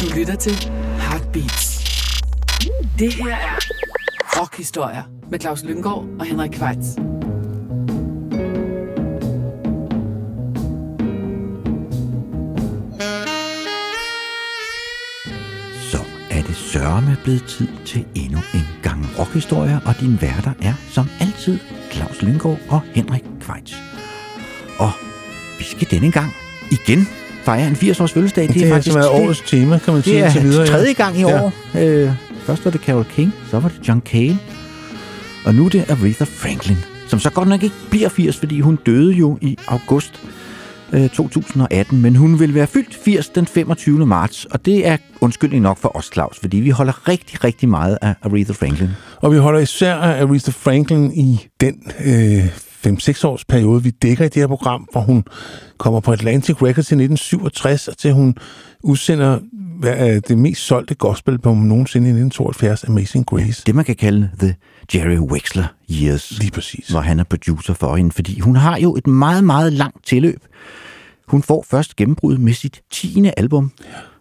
Du lytter til Heartbeats. Det her er rockhistorier med Claus Lynggaard og Henrik Kvejts. Så er det sørme blevet tid til endnu en gang rockhistorier, og din værter er som altid Claus Lynggaard og Henrik Kvejts. Og vi skal denne gang igen fejre en 80-års fødselsdag. Det, det er faktisk været årets tema, kan man sige det er videre. tredje gang i år. Ja. Øh, først var det Carole King, så var det John Cale, og nu er det Aretha Franklin, som så godt nok ikke bliver 80, fordi hun døde jo i august øh, 2018, men hun vil være fyldt 80 den 25. marts, og det er undskyldning nok for os, Claus, fordi vi holder rigtig, rigtig meget af Aretha Franklin. Og vi holder især af Aretha Franklin i den øh, 5-6 års periode, vi dækker i det her program, hvor hun kommer på Atlantic Records i 1967, og til hun udsender er det mest solgte gospelbum nogensinde i 1972, Amazing Grace. Det man kan kalde The Jerry Wexler Years. Lige præcis. Hvor han er producer for hende, fordi hun har jo et meget, meget langt tilløb. Hun får først gennembrud med sit 10. album,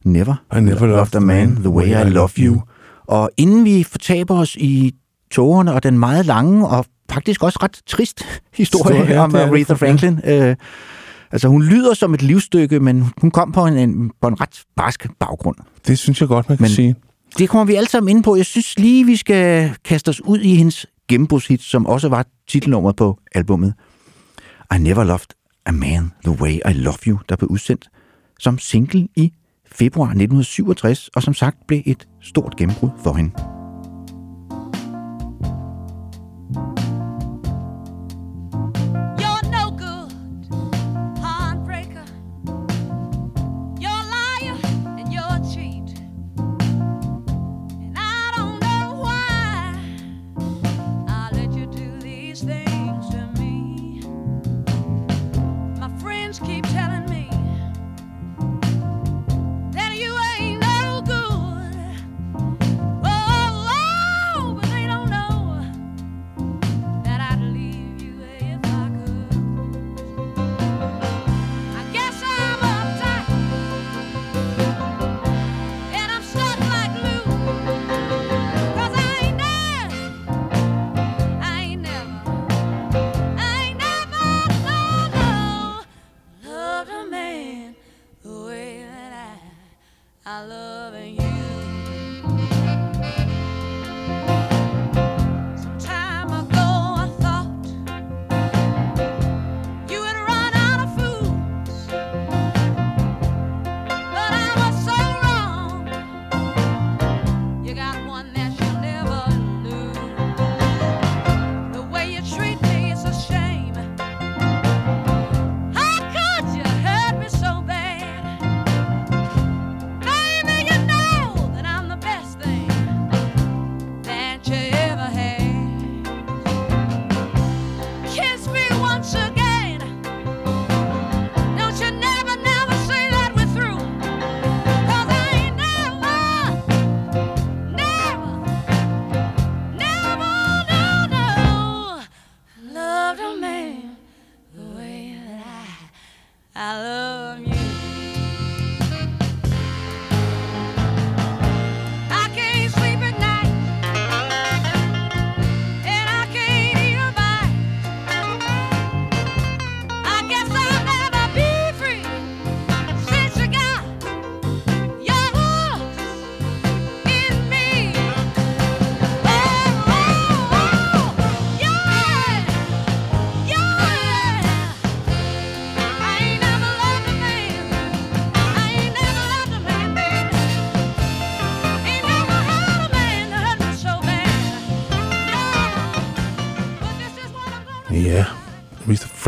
Never, I never Loved a Man The Way I Love You. Og inden vi fortaber os i tågerne og den meget lange og faktisk også ret trist historie Historie, ja, om det, Aretha ja. Franklin. Øh, altså, hun lyder som et livsstykke, men hun kom på en, en, på en ret barsk baggrund. Det synes jeg godt, man kan Men- sige. Det kommer vi alle sammen ind på. Jeg synes lige, vi skal kaste os ud i hendes gennembrudshit, som også var titelnummeret på albummet. I Never Loved a Man The Way I Love You, der blev udsendt som single i februar 1967, og som sagt blev et stort gennembrud for hende.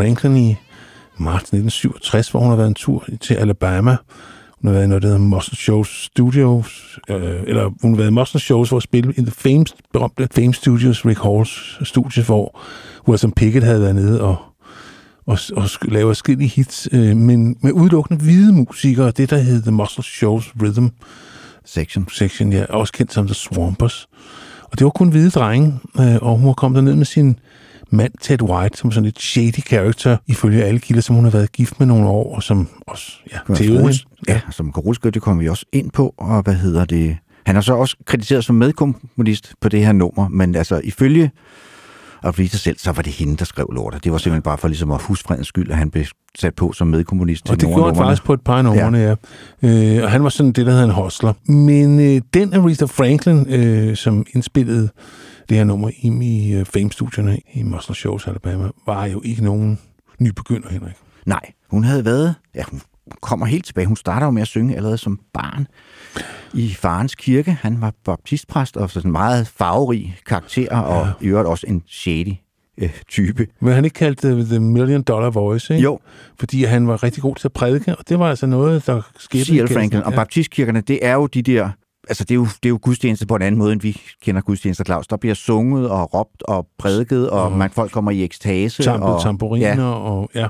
Franklin i marts 1967, hvor hun har været en tur til Alabama. Hun har været i noget, der hedder Muscle Shows Studios, øh, eller hun har været i Muscle Shows for at spille i The Fame, berømte Fame Studios, Rick Halls studie, hvor Wilson Pickett havde været nede og, og, og lave forskellige hits, øh, men med udelukkende hvide musikere, det der hed The Muscle Shows Rhythm Section. Section, ja, også kendt som The Swampers. Og det var kun hvide drenge, øh, og hun var kommet derned med sin mand Ted White, som sådan et shady character, ifølge alle kilder, som hun har været gift med nogle år, og som også ja, tævede. Ja, som kan ruske, det kommer vi også ind på. Og hvad hedder det? Han er så også krediteret som medkomponist på det her nummer, men altså ifølge Aretha selv, så var det hende, der skrev lortet. Det var simpelthen bare for ligesom at husfredens skyld, at han blev sat på som medkomponist til Og det gjorde han faktisk på et par af numrene, ja. ja. Øh, og han var sådan det, der hedder en hostler. Men øh, den Aretha Franklin, øh, som indspillede det her nummer i, i øh, Fame-studierne i Muscle Shows Alabama, var jo ikke nogen nybegynder, Henrik. Nej, hun havde været... Ja, hun kommer helt tilbage. Hun starter jo med at synge allerede som barn i farens kirke. Han var baptistpræst og sådan en meget farverig karakter, og i øvrigt også en shady øh, type. Men han ikke kaldte det The Million Dollar Voice, ikke? Jo, Fordi han var rigtig god til at prædike, og det var altså noget, der skete. C.L. Franklin. Og baptistkirkerne, det er jo de der... Altså, det er jo, det er jo gudstjeneste på en anden måde, end vi kender gudstjenester, Claus. Der bliver sunget og råbt og prædiket, og Og man, folk kommer i ekstase. Tampet, og, tamburiner, Ja, og ja.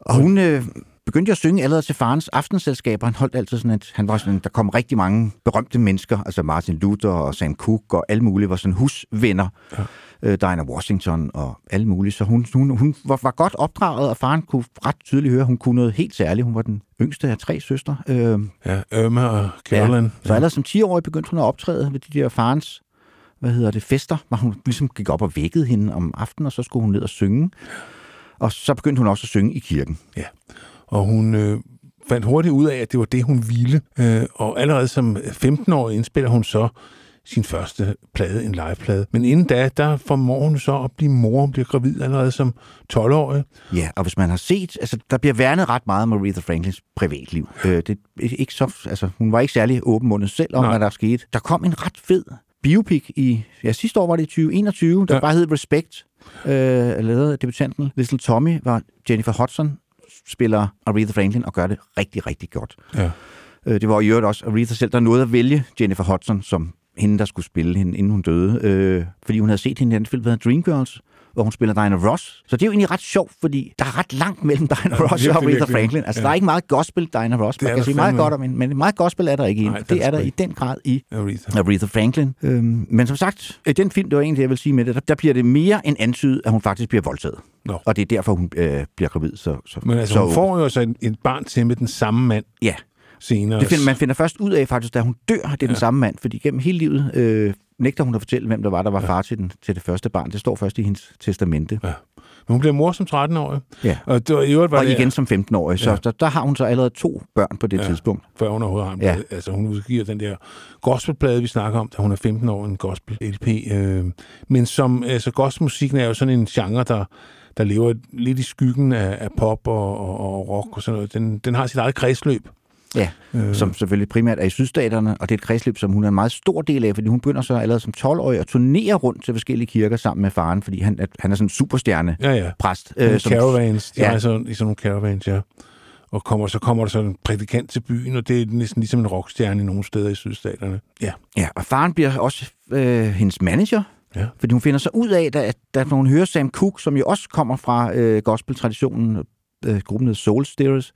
og hun øh, begyndte at synge allerede til farens aftenselskaber. Han holdt altid sådan, at han var sådan, der kom rigtig mange berømte mennesker, altså Martin Luther og Sam Cooke og alle mulige var sådan husvenner. Ja. Øh, Diana Washington og alle mulige. Så hun, hun, hun var, var godt opdraget, og faren kunne ret tydeligt høre, at hun kunne noget helt særligt. Hun var den yngste af tre søstre. Øh, ja, Irma og Carolyn. Ja. Så allerede som 10-årig begyndte hun at optræde ved de der farens hvad hedder det, fester, hvor hun ligesom gik op og vækkede hende om aftenen, og så skulle hun ned og synge. Og så begyndte hun også at synge i kirken. Ja, og hun øh, fandt hurtigt ud af, at det var det, hun ville. Øh, og allerede som 15-årig indspiller hun så sin første plade, en liveplade. Men inden da, der formår hun så at blive mor. Hun bliver gravid allerede som 12-årig. Ja, og hvis man har set, altså der bliver værnet ret meget om Aretha Franklins privatliv. Øh, det er ikke så, altså, hun var ikke særlig åbenmundet selv om, Nej. hvad der skete. Der kom en ret fed biopic i, ja sidste år var det i 2021, der Ja. ja. bare hed Respect, øh, lavet af debutanten Little Tommy, var Jennifer Hudson, spiller Aretha Franklin og gør det rigtig, rigtig godt. Ja. Øh, Det var i øvrigt også Aretha selv, der nåede at vælge Jennifer Hudson som hende, der skulle spille hende, inden hun døde. Øh, fordi hun havde set hende i den film, der hedder Dreamgirls, hvor hun spiller Diana Ross. Så det er jo egentlig ret sjovt, fordi der er ret langt mellem Diana Ja, Ross og Aretha. Franklin. Altså, Ja. der er ikke meget gospel Diana Ross. Det Man kan sige meget godt om hende, men meget gospel er der ikke i hende. Det er er der i den grad i Aretha. Aretha Franklin. Øhm, men som sagt, i den film, det var egentlig jeg vil sige med det, der, der bliver det mere end antydet, at hun faktisk bliver voldtaget. Nå. Og det er derfor, hun øh, bliver gravid. Så, så, Men altså, så, hun får jo så et, et barn til med den samme mand Ja, senere. Det finder, man finder først ud af faktisk, da hun dør, det er den Ja. samme mand, fordi gennem hele livet øh, nægter hun at fortælle, hvem der var, der var far til, den, til det første barn. Det står først i hendes testamente. Ja. Men hun bliver mor som 13-årig. Ja. Og det var, i øvrigt var Og det, igen som 15-årig, så Ja. der, der har hun så allerede to børn på det Ja. tidspunkt. før hun overhovedet har en Ja. Altså, hun udgiver den der gospelplade, vi snakker om, da hun er 15 år, en gospel-LP. Øh, men som, altså, gospelmusikken er jo sådan en genre, der, der lever lidt i skyggen af, af pop og, og, og rock og sådan noget. Den, den har sit eget kredsløb. Ja, Øh, som selvfølgelig primært er i sydstaterne, og det er et kredsløb, som hun er en meget stor del af, fordi hun begynder så allerede som 12-årig at turnere rundt til forskellige kirker sammen med faren, fordi han, er- han er sådan en superstjerne ja, ja. præst. Øh, som- caravans. De ja. har sådan, i sådan nogle caravans, ja. Og kommer, så kommer der så en prædikant til byen, og det er næsten ligesom en rockstjerne i nogle steder i sydstaterne. Ja. Ja, og faren bliver også øh, hendes manager, Ja. fordi hun finder så ud af, da, da hun hører Sam Cooke, som jo også kommer fra øh, gospel-traditionen, øh, gruppen hedder Soul Stirrers,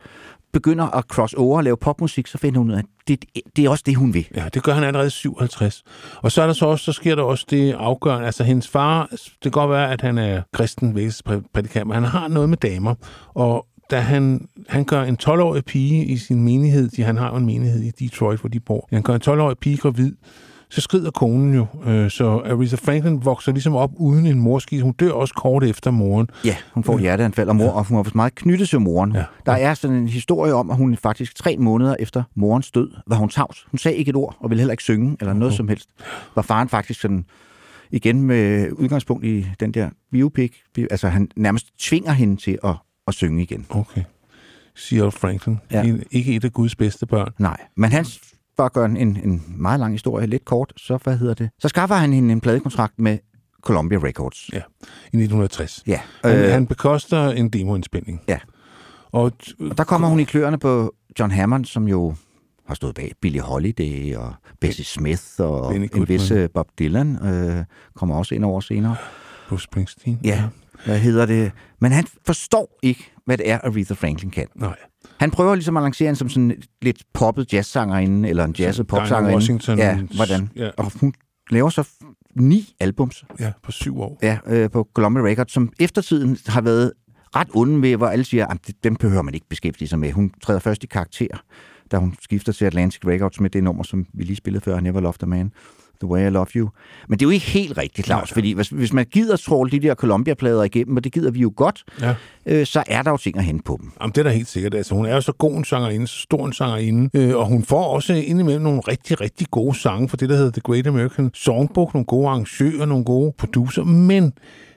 begynder at cross over og lave popmusik, så finder hun ud af, at det, det er også det, hun vil. Ja, det gør han allerede 57. Og så er der så også, så sker der også det afgørende. Altså, hendes far, det kan godt være, at han er kristen vækkelsesprædikant, men han har noget med damer. Og da han, han gør en 12-årig pige i sin menighed, de, han har jo en menighed i Detroit, hvor de bor, han gør en 12-årig pige gravid, så skrider konen jo. Øh, Så Aretha Franklin vokser ligesom op uden en morskis. Hun dør også kort efter moren. Ja, hun får hjerteanfald, og mor, og hun var meget knyttet til moren. Ja. Der er sådan en historie om, at hun faktisk tre måneder efter morens død var hun tavs. Hun sagde ikke et ord, og ville heller ikke synge, eller noget som helst. Var faren faktisk sådan, igen med udgangspunkt i den der biopic, altså han nærmest tvinger hende til at, at synge igen. Okay. C.L. Franklin. Ja. Ja. Ikke et af Guds bedste børn. Nej, men han for at gøre en, en meget lang historie lidt kort, så hvad hedder det? Så skaffer han hende en pladekontrakt med Columbia Records. Ja, i 1960. Ja, Han, øh, han bekoster en demoindspilning. Ja. Og Og der kommer hun i kløerne på John Hammond, som jo har stået bag Billie Holiday og Bessie Smith og Benny en vis øh, Bob Dylan øh, kommer også ind over senere. Bruce Springsteen. Ja, hvad hedder det? Men han forstår ikke, hvad det er, Aretha Franklin kan. Nej. Han prøver ligesom at lancere hende som sådan lidt poppet jazzsangerinde, eller en jazzet popsangerinde. Washington. Ja, hvordan? Ja. Og hun laver så ni albums Ja, på syv år. ja, øh, på Columbia Records, som eftertiden har været ret onde ved, hvor alle siger, at dem behøver man ikke beskæftige sig med. Hun træder først i karakter, da hun skifter til Atlantic Records med det nummer, som vi lige spillede før, Never Loved a Man. The Way I Love You. Men det er jo ikke helt rigtigt, Claus, fordi hvis, hvis man gider tråle de der Columbia-plader igennem, og det gider vi jo godt, Ja. øh, så er der jo ting at hente på dem. Jamen, det er da helt sikkert. Altså, hun er jo så god en sangerinde, så stor en sangerinde, øh, og hun får også indimellem nogle rigtig, rigtig gode sange for det, der hedder The Great American Songbook, nogle gode arrangører, nogle gode producer, men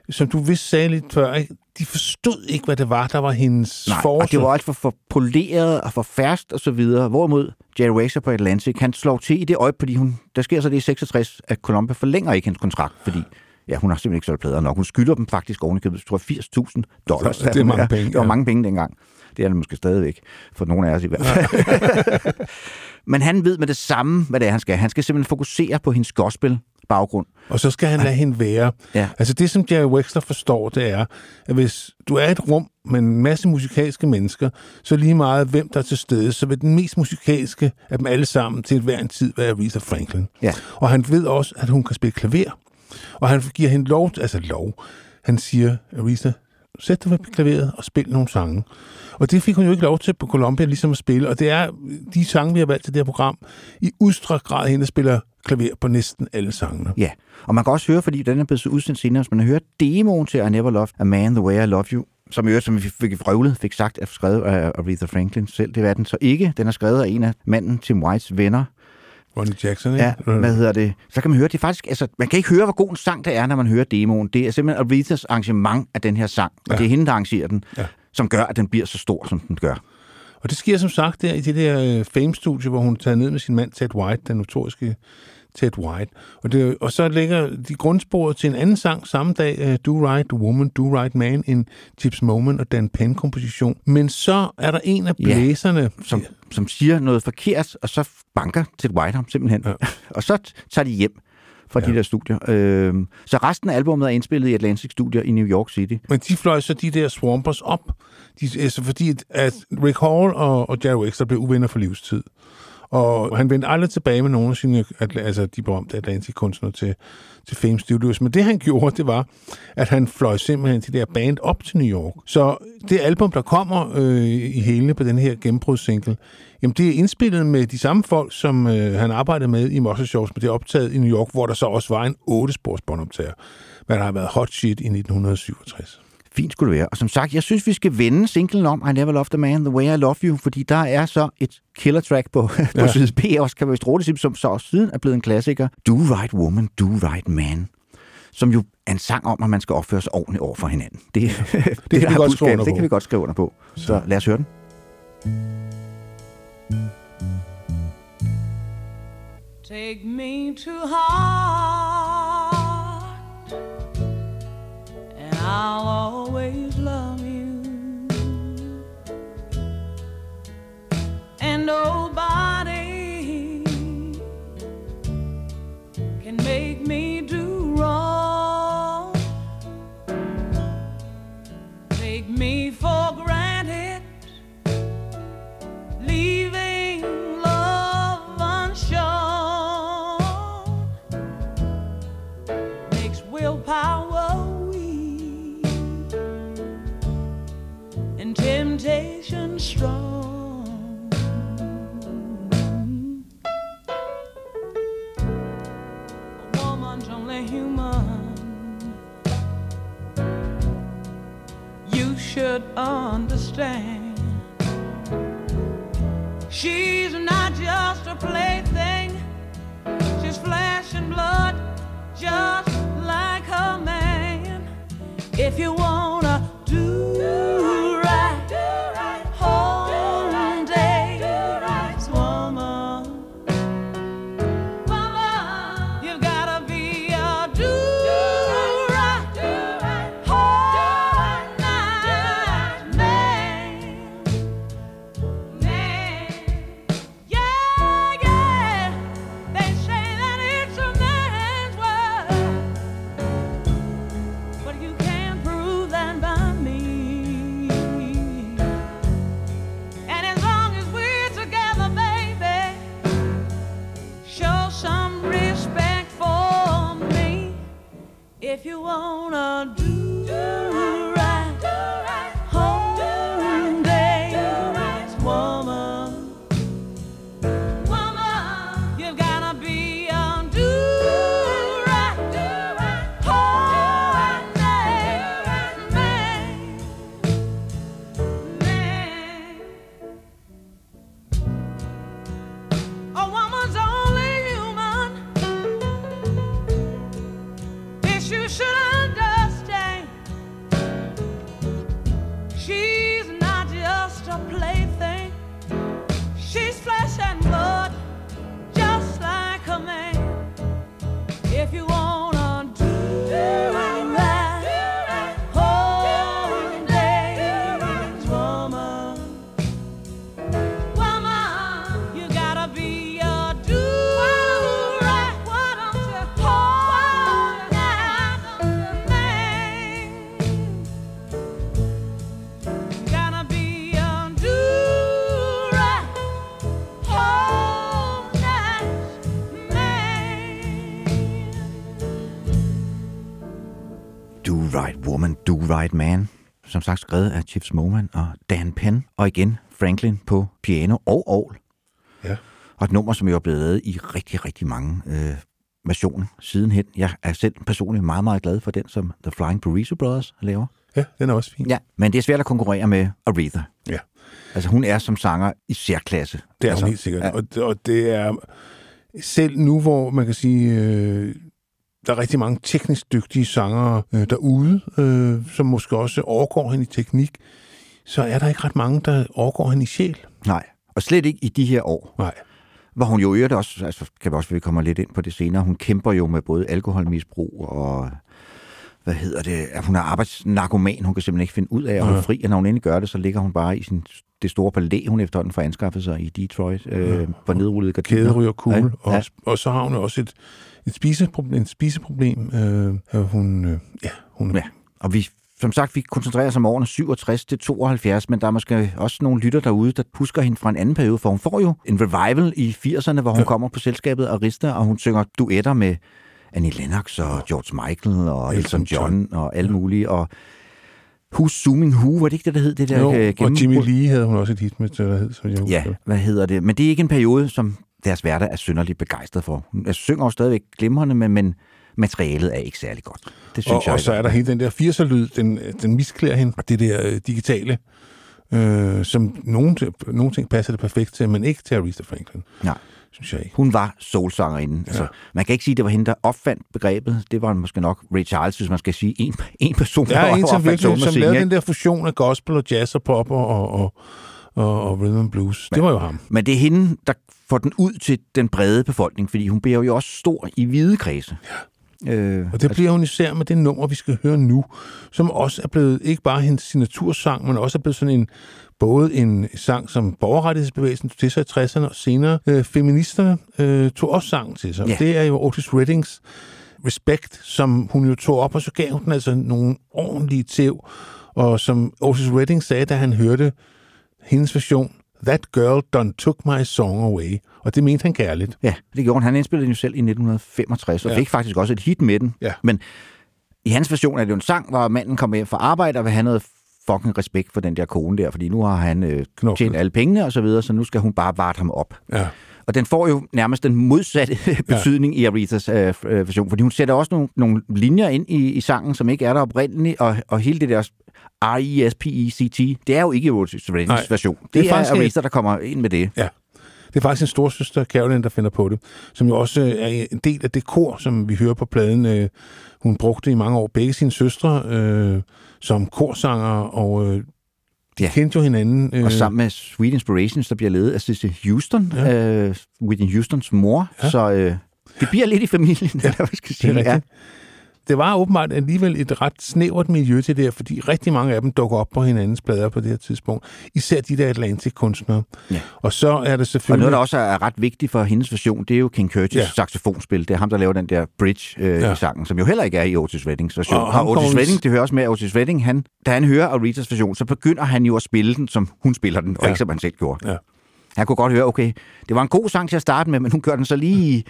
som du vist sagde lidt før, ikke? De forstod ikke, hvad det var, der var hendes Nej, force. og det var alt for, for poleret og for færst og så videre. Hvorimod Jerry Racer på Atlantic, han slår til i det øje, fordi hun, der sker så det i 66, at Columbia forlænger ikke hendes kontrakt, fordi ja, hun har simpelthen ikke solgt plader nok. Hun skylder dem faktisk ovenikøbet, tror jeg, 80.000 dollars. Det er mange penge, Det var ja. mange penge dengang. Det er det måske stadigvæk, for nogle af os i hvert fald. Men han ved med det samme, hvad det er, han skal. Han skal simpelthen fokusere på hendes gospel baggrund. Og så skal han lade hende være. Ja. Altså det, som Jerry Wexler forstår, det er, at hvis du er et rum med en masse musikalske mennesker, så lige meget hvem der er til stede, så vil den mest musikalske af dem alle sammen til hver en tid være Aretha Franklin. Ja. Og han ved også, at hun kan spille klaver. Og han giver hende lov, altså lov, han siger, Aretha, sæt dig ved klaveret og spil nogle sange. Og det fik hun jo ikke lov til på Columbia ligesom at spille, og det er de sange, vi har valgt til det her program, i udstrakt grad hende, spiller klaver på næsten alle sangene. Ja, og man kan også høre, fordi den er blevet udsendt senere, hvis man hører demoen til I Never Loved a Man The Way I Love You, som i øvrigt, som vi fik vrøvlet, fik sagt, er skrevet af Aretha Franklin selv. Det er den så ikke. Den er skrevet af en af manden Tim Whites venner. Ronnie Jackson, ikke? Ja, hvad hedder det? Så kan man høre, det er faktisk, altså, man kan ikke høre, hvor god en sang det er, når man hører demoen. Det er simpelthen Arethas arrangement af den her sang, og Ja. det er hende, der arrangerer den, Ja. Som gør, at den bliver så stor, som den gør. Og det sker som sagt der i det der øh, Fame-studie, hvor hun tager ned med sin mand Ted White, den notoriske Ted White. Og, det, og så lægger de grundsporet til en anden sang samme dag, Do Right Woman, Do Right Man, en Chips Moment og Dan Penn-komposition. Men så er der en af Ja. blæserne, Som, som siger noget forkert, og så banker Ted White ham simpelthen. Ja. og så tager de hjem fra ja. de der studier. Øhm, så resten af albumet er indspillet i Atlantic Studier i New York City. Men de fløj så de der Swampers op, de, altså fordi at- at Rick Hall og, og Jerry Wexler blev uvenner for livstid. Og han vendte aldrig tilbage med nogle af sine, altså de berømte Atlantic-kunstnere til, til Fame Studios. Men det han gjorde, det var, at han fløj simpelthen til det der band op til New York. Så det album, der kommer øh, i hele på den her gennembrudssingle, jamen det er indspillet med de samme folk, som øh, han arbejdede med i Muscle Shows, men det er optaget i New York, hvor der så også var en 8-spors båndoptager, hvad der har været hot shit i 1967. Fint skulle det være. Og som sagt, jeg synes, vi skal vende singlen om I Never Loved a Man, The Way I Love You, fordi der er så et killer track på, på Ja. side B, også kan vi vist som så også siden er blevet en klassiker. Do Right Woman, Do Right Man. Som jo er en sang om, at man skal opføre sig ordentligt over for hinanden. Det, det, kan vi der er godt skrive under Det på. kan vi godt skrive under på. Så, så lad os høre den. Take me to heart, I'll always love you. And oh, nobody understand. She's not just a plaything, she's flesh and blood, just like her man. If you wanna Do Right Woman, Do Right Man. Som sagt skrevet af Chips Moman og Dan Penn. Og igen Franklin på piano og orgel. Ja. Og et nummer, som jo er blevet lavet i rigtig, rigtig mange øh, versioner sidenhen. Jeg er selv personligt meget, meget glad for den, som The Flying Burrito Brothers laver. Ja, den er også fin. Ja, men det er svært at konkurrere med Aretha. Ja. Altså hun er som sanger i særklasse. Det er altså, altså, helt sikkert. Ja. Og, og det er selv nu, hvor man kan sige, øh, der er rigtig mange teknisk dygtige sangere øh, derude, øh, som måske også overgår hende i teknik, så er der ikke ret mange, der overgår hende i sjæl. Nej, og slet ikke i de her år. Nej. Hvor hun jo øvrigt også, altså kan vi også, vi kommer lidt ind på det senere, hun kæmper jo med både alkoholmisbrug og, hvad hedder det, at hun er arbejdsnarkoman, hun kan simpelthen ikke finde ud af at holde Ja. fri, og når hun endelig gør det, så ligger hun bare i sin, det store palæ, hun efterhånden får anskaffet sig i Detroit, øh, på nedrullede gardiner. Kæderyger kugle. Ja, Og, ja. og så har hun også et, et spiseproblem. Et spiseproblem øh, hun, øh, ja, hun, Ja, og vi, som sagt, vi koncentrerer os om årene 67 til 72, men der er måske også nogle lytter derude, der husker hende fra en anden periode, for hun får jo en revival i 80'erne, hvor hun ja. kommer på selskabet Arista, og hun synger duetter med Annie Lennox og George Michael og Elton John og alle mulige, og Who's Zooming Who, var det ikke det, der hed? Det der jo, øh, og gennembrud? Jimmy Lee havde hun også et hit med, der hed, som jeg husker. Ja, hvad hedder det? Men det er ikke en periode, som deres værter er synderligt begejstret for. Hun altså, synger jo stadigvæk glimrende, men, men materialet er ikke særlig godt. Det synes Og, jeg og så er der hele den der 80'er-lyd, den, den misklæder hende, og det der øh, digitale, øh, som nogle, nogle ting passer det perfekt til, men ikke til Aretha Franklin, Nej. synes jeg ikke. Hun var soulsangerinde. Ja. Altså, man kan ikke sige, at det var hende, der opfandt begrebet. Det var måske nok Ray Charles, hvis man skal sige en, en person, Der er en, som virkelig, som lavede den der fusion af gospel og jazz og pop og, og, og, og, og rhythm and blues. Det var jo ham. Men det er hende, der får den ud til den brede befolkning, fordi hun bliver jo også stor i hvide kredse. Ja. Øh, Og det bliver hun især med det nummer, vi skal høre nu, som også er blevet ikke bare hendes signatursang, men også er blevet sådan en både en sang, som borgerrettighedsbevægelsen tog til sig i 60'erne, og senere øh, feministerne øh, tog også sangen til sig. Ja. Det er jo Otis Reddings Respect, som hun jo tog op, og så gav hun den altså nogle ordentlige tæv. Og som Otis Redding sagde, da han hørte hendes version, That girl done took my song away. Og det mente han kærligt. ja, det gjorde han. Han indspillede den jo selv i 1965, og ja. Ja. fik faktisk også et hit med den. Ja. Men i hans version er det jo en sang, hvor manden kommer hjem fra arbejde og vil have noget fucking respekt for den der kone der, fordi nu har han øh, Knoklet. tjent alle pengene og så videre, så nu skal hun bare varte ham op. Ja. Og den får jo nærmest den modsatte betydning ja. i Arethas øh, øh, version, fordi hun sætter også nogle, nogle linjer ind i, i sangen, som ikke er der oprindeligt, og, og hele det der R-E-S-P-E-C-T, det er jo ikke Nej, version. Det, det er er, Aretha, der kommer ind med det. Ja. Det er faktisk en storsøster, Caroline, der finder på det, som jo også er en del af det kor, som vi hører på pladen. Øh, Hun brugte i mange år begge sine søstre øh, som korsanger, og øh, de Ja. kendte jo hinanden. Øh, Og sammen med Sweet Inspirations, der bliver ledet af Sissy Houston, ja. Øh, Whitney Houstons mor. Ja. Så øh, det bliver lidt i familien, ja. eller hvad skal det er sige. Ja. Det var åbenbart alligevel et ret snævert miljø til det her, fordi rigtig mange af dem dukker op på hinandens plader på det her tidspunkt. Især de der Atlantic-kunstnere. Ja. Og så er det Og selvfølgelig... noget, der også er ret vigtigt for hendes version, det er jo King Curtis ja. Saxofonspil. Det er ham, der laver den der bridge øh, ja. Sangen, som jo heller ikke er i Otis Reddings version. Og, Og og Otis Redding, det hører også med, Otis Redding, han, da han hører Aretas version, så begynder han jo at spille den, som hun spiller den, og Ja. ikke som han selv gjorde. Ja. Han kunne godt høre, okay, det var en god sang til at starte med, men hun gør den så lige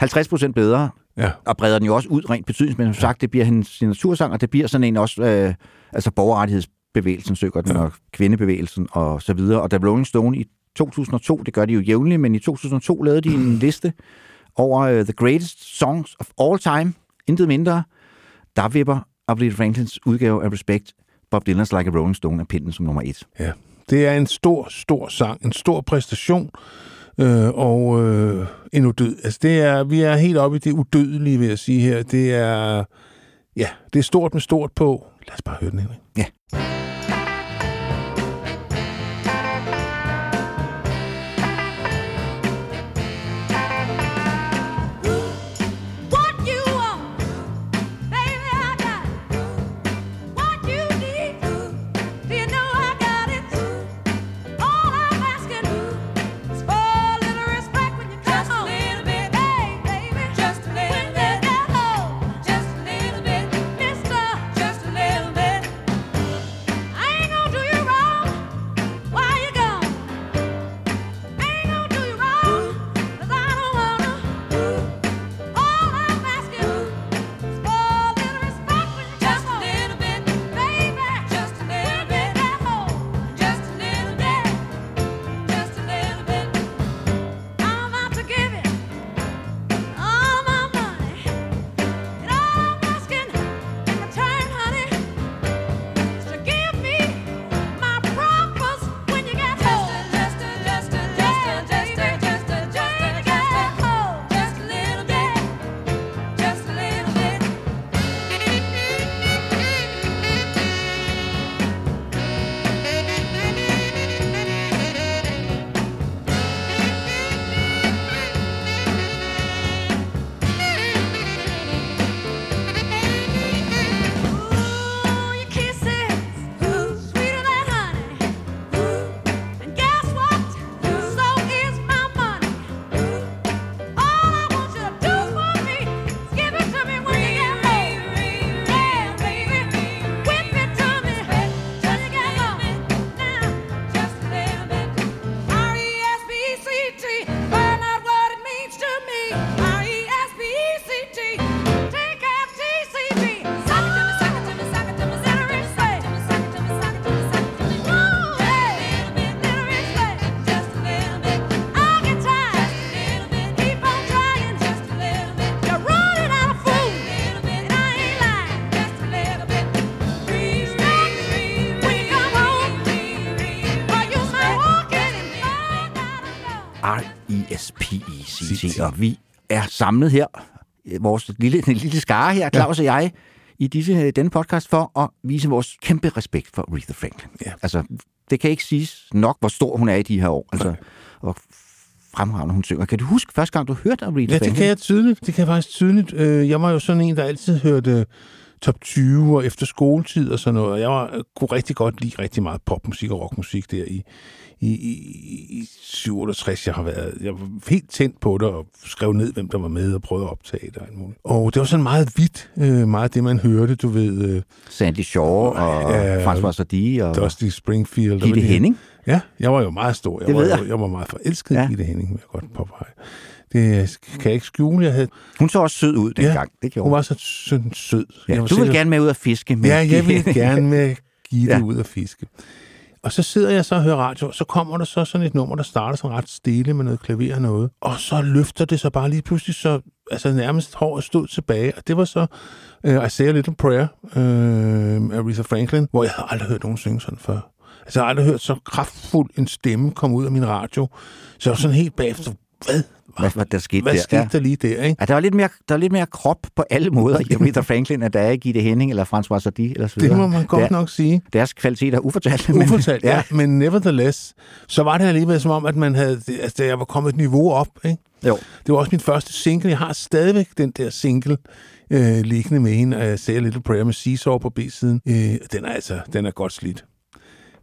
50 procent bedre. Ja. og breder den jo også ud rent betydningsmæssigt. Som sagt, det bliver hendes signatursang, og det bliver sådan en også, øh, altså borgerrettighedsbevægelsen søger den, Ja. og kvindebevægelsen og så videre. Og da Rolling Stone i 2002, det gør de jo jævnligt, men i 2002 lavede de en liste over uh, The Greatest Songs of All Time, intet mindre. Der vipper Aretha Franklins udgave af Respect Bob Dylan's Like a Rolling Stone af pinden som nummer et. Ja. Det er en stor, stor sang, en stor præstation, øh, og øh, en udød. Altså, det er, vi er helt oppe i det udødelige, vil jeg sige her. Det er, ja, det er stort med stort på. Lad os bare høre den, Henrik. Ja. Yeah. Og vi er samlet her, øh, vores lille, lille skare her, Claus og jeg, i disse, denne podcast for at vise vores kæmpe respekt for Aretha Franklin. Ja. Altså, det kan ikke siges nok, hvor stor hun er i de her år. Altså, og fremragende hun synger. Kan du huske første gang, du hørte Aretha Ja, Franklin? det kan jeg tydeligt. Det kan jeg faktisk tydeligt. Øh, Jeg var jo sådan en, der altid hørte top 20 og efter skoletid og sådan noget. Og jeg var, kunne rigtig godt lide rigtig meget popmusik og rockmusik der i, i, i, i 67. Jeg har været jeg var helt tændt på det og skrev ned, hvem der var med og prøvede at optage det og. Og det var sådan meget vidt, øh, meget det, man hørte, du ved, øh, Sandy Shaw og Ja, François Sardi og Dusty Springfield. Gitte Henning. Ja, jeg var jo meget stor. Jeg, Det var, jeg. jeg var meget forelsket i Ja. Gitte Henning, vil jeg godt påpege. Det kan jeg ikke skjule. Jeg havde, Hun så også sød ud dengang. det gjorde hun var så sød. Ja, du vil sikker- gerne med ud at fiske. Med Ja, jeg vil gerne med Gitte ja. Ja. ud og fiske. Og så sidder jeg så og hører radio, så kommer der så sådan et nummer, der starter sådan ret stille med noget klaver og noget. Og så løfter det sig bare lige pludselig, så altså nærmest håret stod tilbage. Og det var så uh, I Say a Little Prayer uh, af Aretha Franklin, hvor jeg havde aldrig hørt nogen synge sådan før. Altså jeg har aldrig hørt så kraftfuld en stemme komme ud af min radio. Så jeg var sådan helt bagefter, hvad? Hvad, hvad der skete Hvad der? skete Ja. der lige der, ikke? Ja, der var lidt mere, der var lidt mere krop på alle måder i Aretha Franklin, at der er i Gitte Henning eller François Sardi eller så Det videre. må man godt Der- nok sige. Deres kvalitet er ufortalt. Ufortalt, ja. Men nevertheless, så var det alligevel som om, at man havde, altså, jeg var kommet et niveau op, ikke? Jo. Det var også min første single. Jeg har stadigvæk den der single øh, liggende med hende, af Say a Little Prayer med Seesaw på B-siden. Øh, den er altså, den er godt slidt.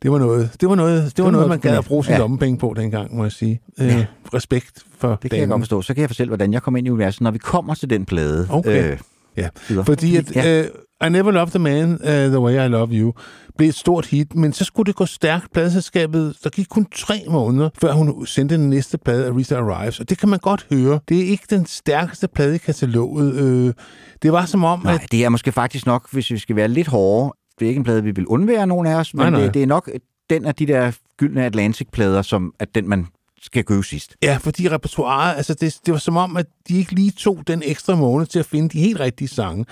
Det var noget, det var noget, det var var noget, man gad at bruge sin ja. lommepenge på dengang, må jeg sige. Øh, Ja. Respekt for Det kan jeg godt forstå. Så kan jeg fortælle, hvordan jeg kom ind i universet, når vi kommer til den plade. Okay. Øh, Ja, fordi at Ja. ja. I Never Loved the Man uh, The Way I Love You blev et stort hit, men så skulle det gå stærkt. Pladeselskabet, der gik kun tre måneder, før hun sendte den næste plade, Arisa Arrives, og det kan man godt høre. Det er ikke den stærkeste plade i kataloget. Øh, det var som om, Nej, at... det er måske faktisk nok, hvis vi skal være lidt hårde. Det er ikke en plade, vi vil undvære nogen af os, men Nej, nej. Det, det er nok den af de der gyldne Atlantic-plader, som er den, man skal købe sidst. Ja, fordi repertoireet, altså det, det var som om, at de ikke lige tog den ekstra måned til at finde de helt rigtige sange.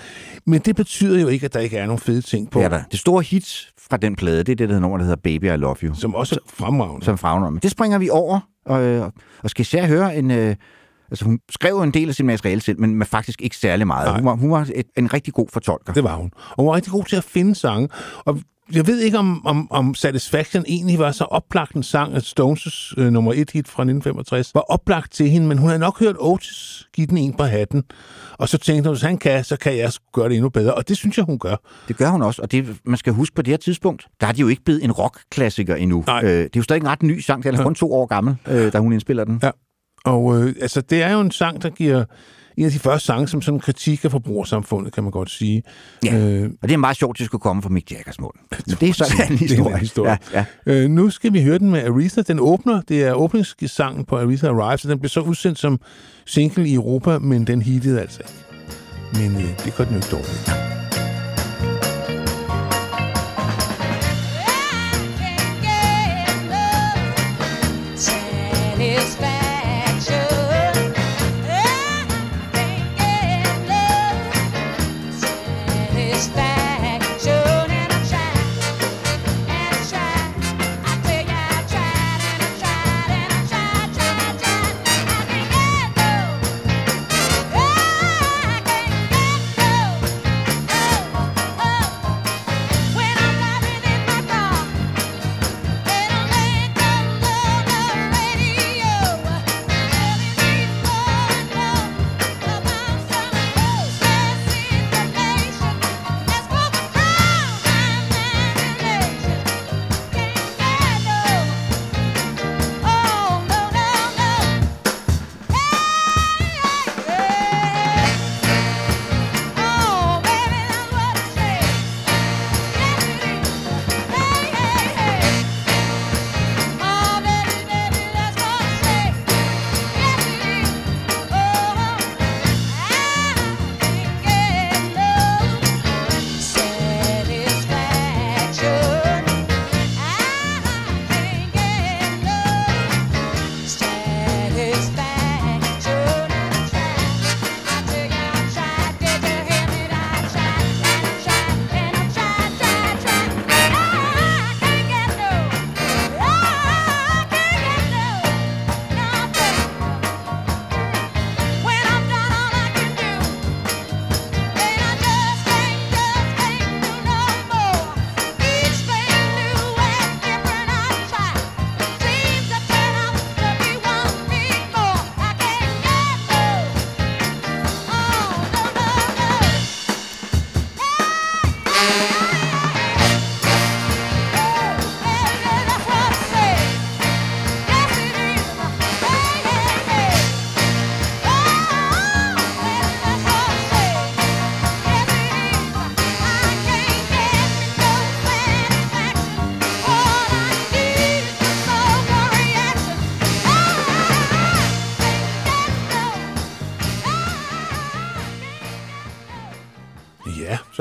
Men det betyder jo ikke, at der ikke er nogen fede ting på, er der. Det store hit fra den plade, det er det, der nummer, der hedder Baby, I Love You, som også er fremragende. som Men det springer vi over, og, øh, og skal især høre en... Altså, hun skrev en del af sit materiale selv, men med faktisk ikke særlig meget. Nej. Hun var, hun var et, en rigtig god fortolker. Det var hun. Og hun var rigtig god til at finde sange. Og jeg ved ikke, om, om, om Satisfaction egentlig var så oplagt en sang, at Stones' øh, nummer et hit fra 1965 var oplagt til hende, men hun havde nok hørt Otis give den en på hatten. Og så tænkte hun, hvis han kan, så kan jeg gøre det endnu bedre. Og det synes jeg, hun gør. Det gør hun også, og det, man skal huske på det her tidspunkt, der er de jo ikke blevet en rock-klassiker endnu. Nej. Øh, det er jo stadig en ret ny sang, den er kun to år gammel, øh, da hun indspiller den. Ja. Og øh, altså, det er jo en sang, der giver en af de første sange, som sådan kritik af forbrugersamfundet, kan man godt sige. Ja. Øh, Og det er meget sjovt, at det skulle komme fra Mick Jaggers mund. Men det er så en Det er en historie. historie. Ja, ja. Øh, nu skal vi høre den med Aretha. Den åbner, det er åbningssangen på Aretha Arrives, og den blev så udsendt som single i Europa, men den hittede altså ikke. Men øh, det gør den jo ikke dårligt.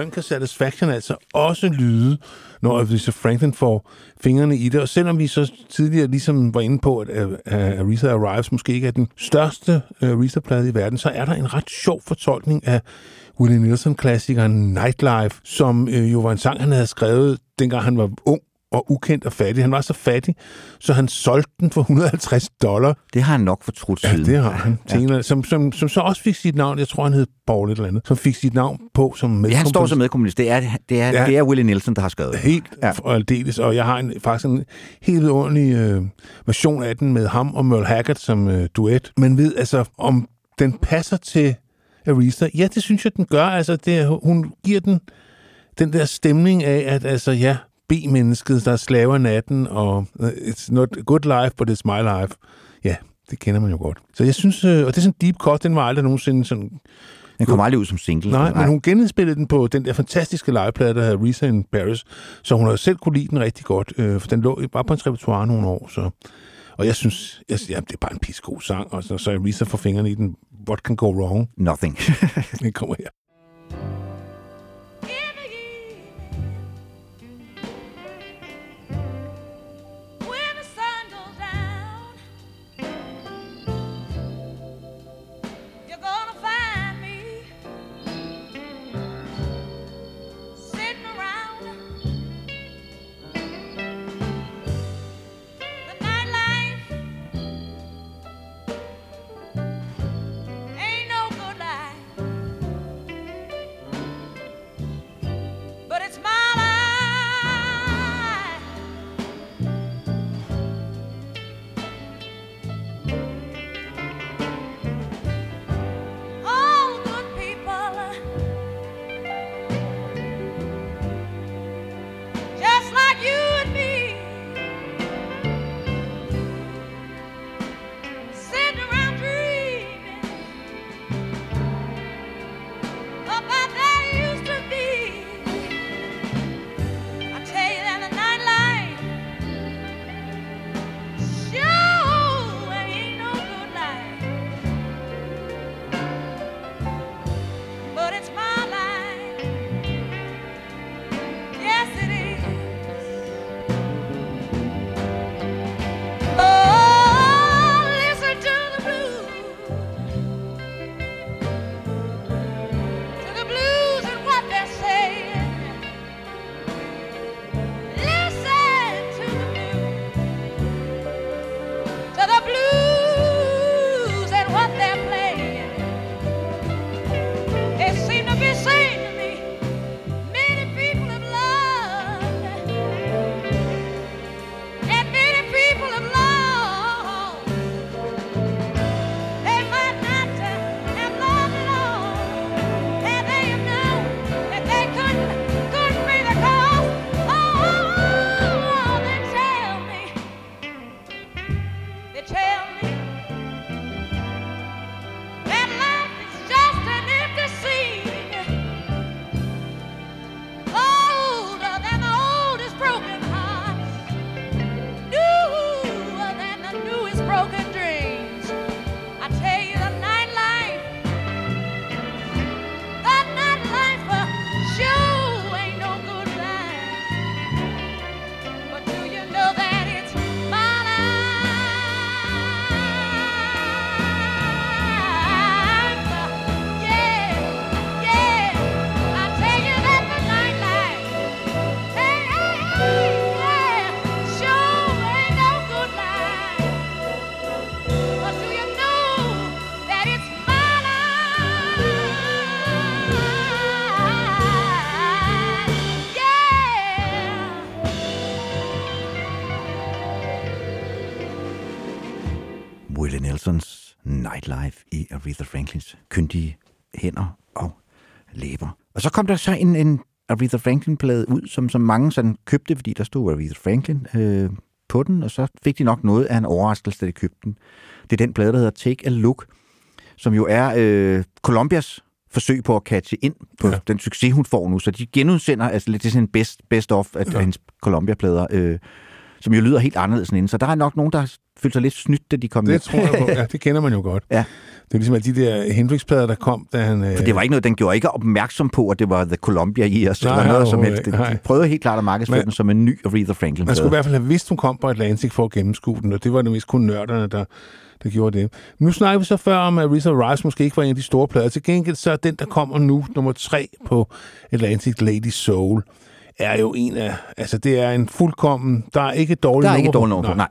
Sådan kan Satisfaction altså også lyde, når Aretha Franklin får fingrene i det. Og selvom vi så tidligere ligesom var inde på, at øh, Aretha Arrives måske ikke er den største øh, Aretha-plade i verden, så er der en ret sjov fortolkning af Willie Nelson-klassikeren Nightlife, som øh, jo var en sang, han havde skrevet, dengang han var ung og ukendt og fattig. Han var så fattig, så han solgte den for 150 dollar. Det har han nok fortrudt Ja, siden. det har han. Ja. En, som, som, som så også fik sit navn, jeg tror, han hed Paul et eller andet, som fik sit navn på som Ja, han står som medkommunist. Det er, det er, Ja. ja. det er Willie Nelson, der har skrevet. Helt Ja. ja. og aldeles, og jeg har en, faktisk en helt ordentlig øh, version af den med ham og Merle Haggard som øh, duet. Man ved altså, om den passer til Aretha. Ja, det synes jeg, den gør. Altså, det, hun giver den den der stemning af, at altså, ja, B-mennesket, der er slaver natten, og øh, it's not a good life, but it's my life. Ja, det kender man jo godt. Så jeg synes, øh, og det er sådan en deep cut, den var aldrig nogensinde sådan Den kom aldrig ud som single. Nej, men hun genindspillede den på den der fantastiske legeplade, der hedder Risa in Paris, så hun har selv kunne lide den rigtig godt, øh, for den lå bare på en repertoire nogle år, så... Og jeg synes, jeg, ja, det er bare en pissegod sang, og så, så er Risa får fingrene i den. What can go wrong? Nothing. Den kommer her. Nelsons Nightlife i Aretha Franklins kyndige hænder og læber. Og så kom der så en, en Aretha Franklin-plade ud, som, som mange sådan købte, fordi der stod Aretha Franklin øh, på den, og så fik de nok noget af en overraskelse, da de købte den. Det er den plade, der hedder Take a Look, som jo er øh, Colombias forsøg på at catche ind på ja. Den succes, hun får nu. Så de genudsender, altså lidt det sådan en best, best of af ja. hendes Columbia-plader, øh, som jo lyder helt anderledes end inden. Så der er nok nogen, der har følt sig lidt snydt, da de kom Det hjem. tror jeg på. Ja, det kender man jo godt. Ja. Det er ligesom alle de der Hendrix-plader, der kom, da han... øh, For det var ikke noget, den gjorde ikke opmærksom på, at det var The Columbia Years, Nej, eller noget som helst. De prøvede helt klart at markedsføre den som en ny Aretha Franklin. Man skulle i hvert fald have vidst, hun kom på Atlantic for at gennemskue den, og det var det mest kun nørderne, der, der gjorde det. Men nu snakker vi så før om, at Risa Rice måske ikke var en af de store plader. Til gengæld så er den, der kommer nu, nummer tre på Atlantic Lady Soul, er jo en af... Altså, det er en fuldkommen... Der er ikke et dårligt Der er ikke dårligt nummer på,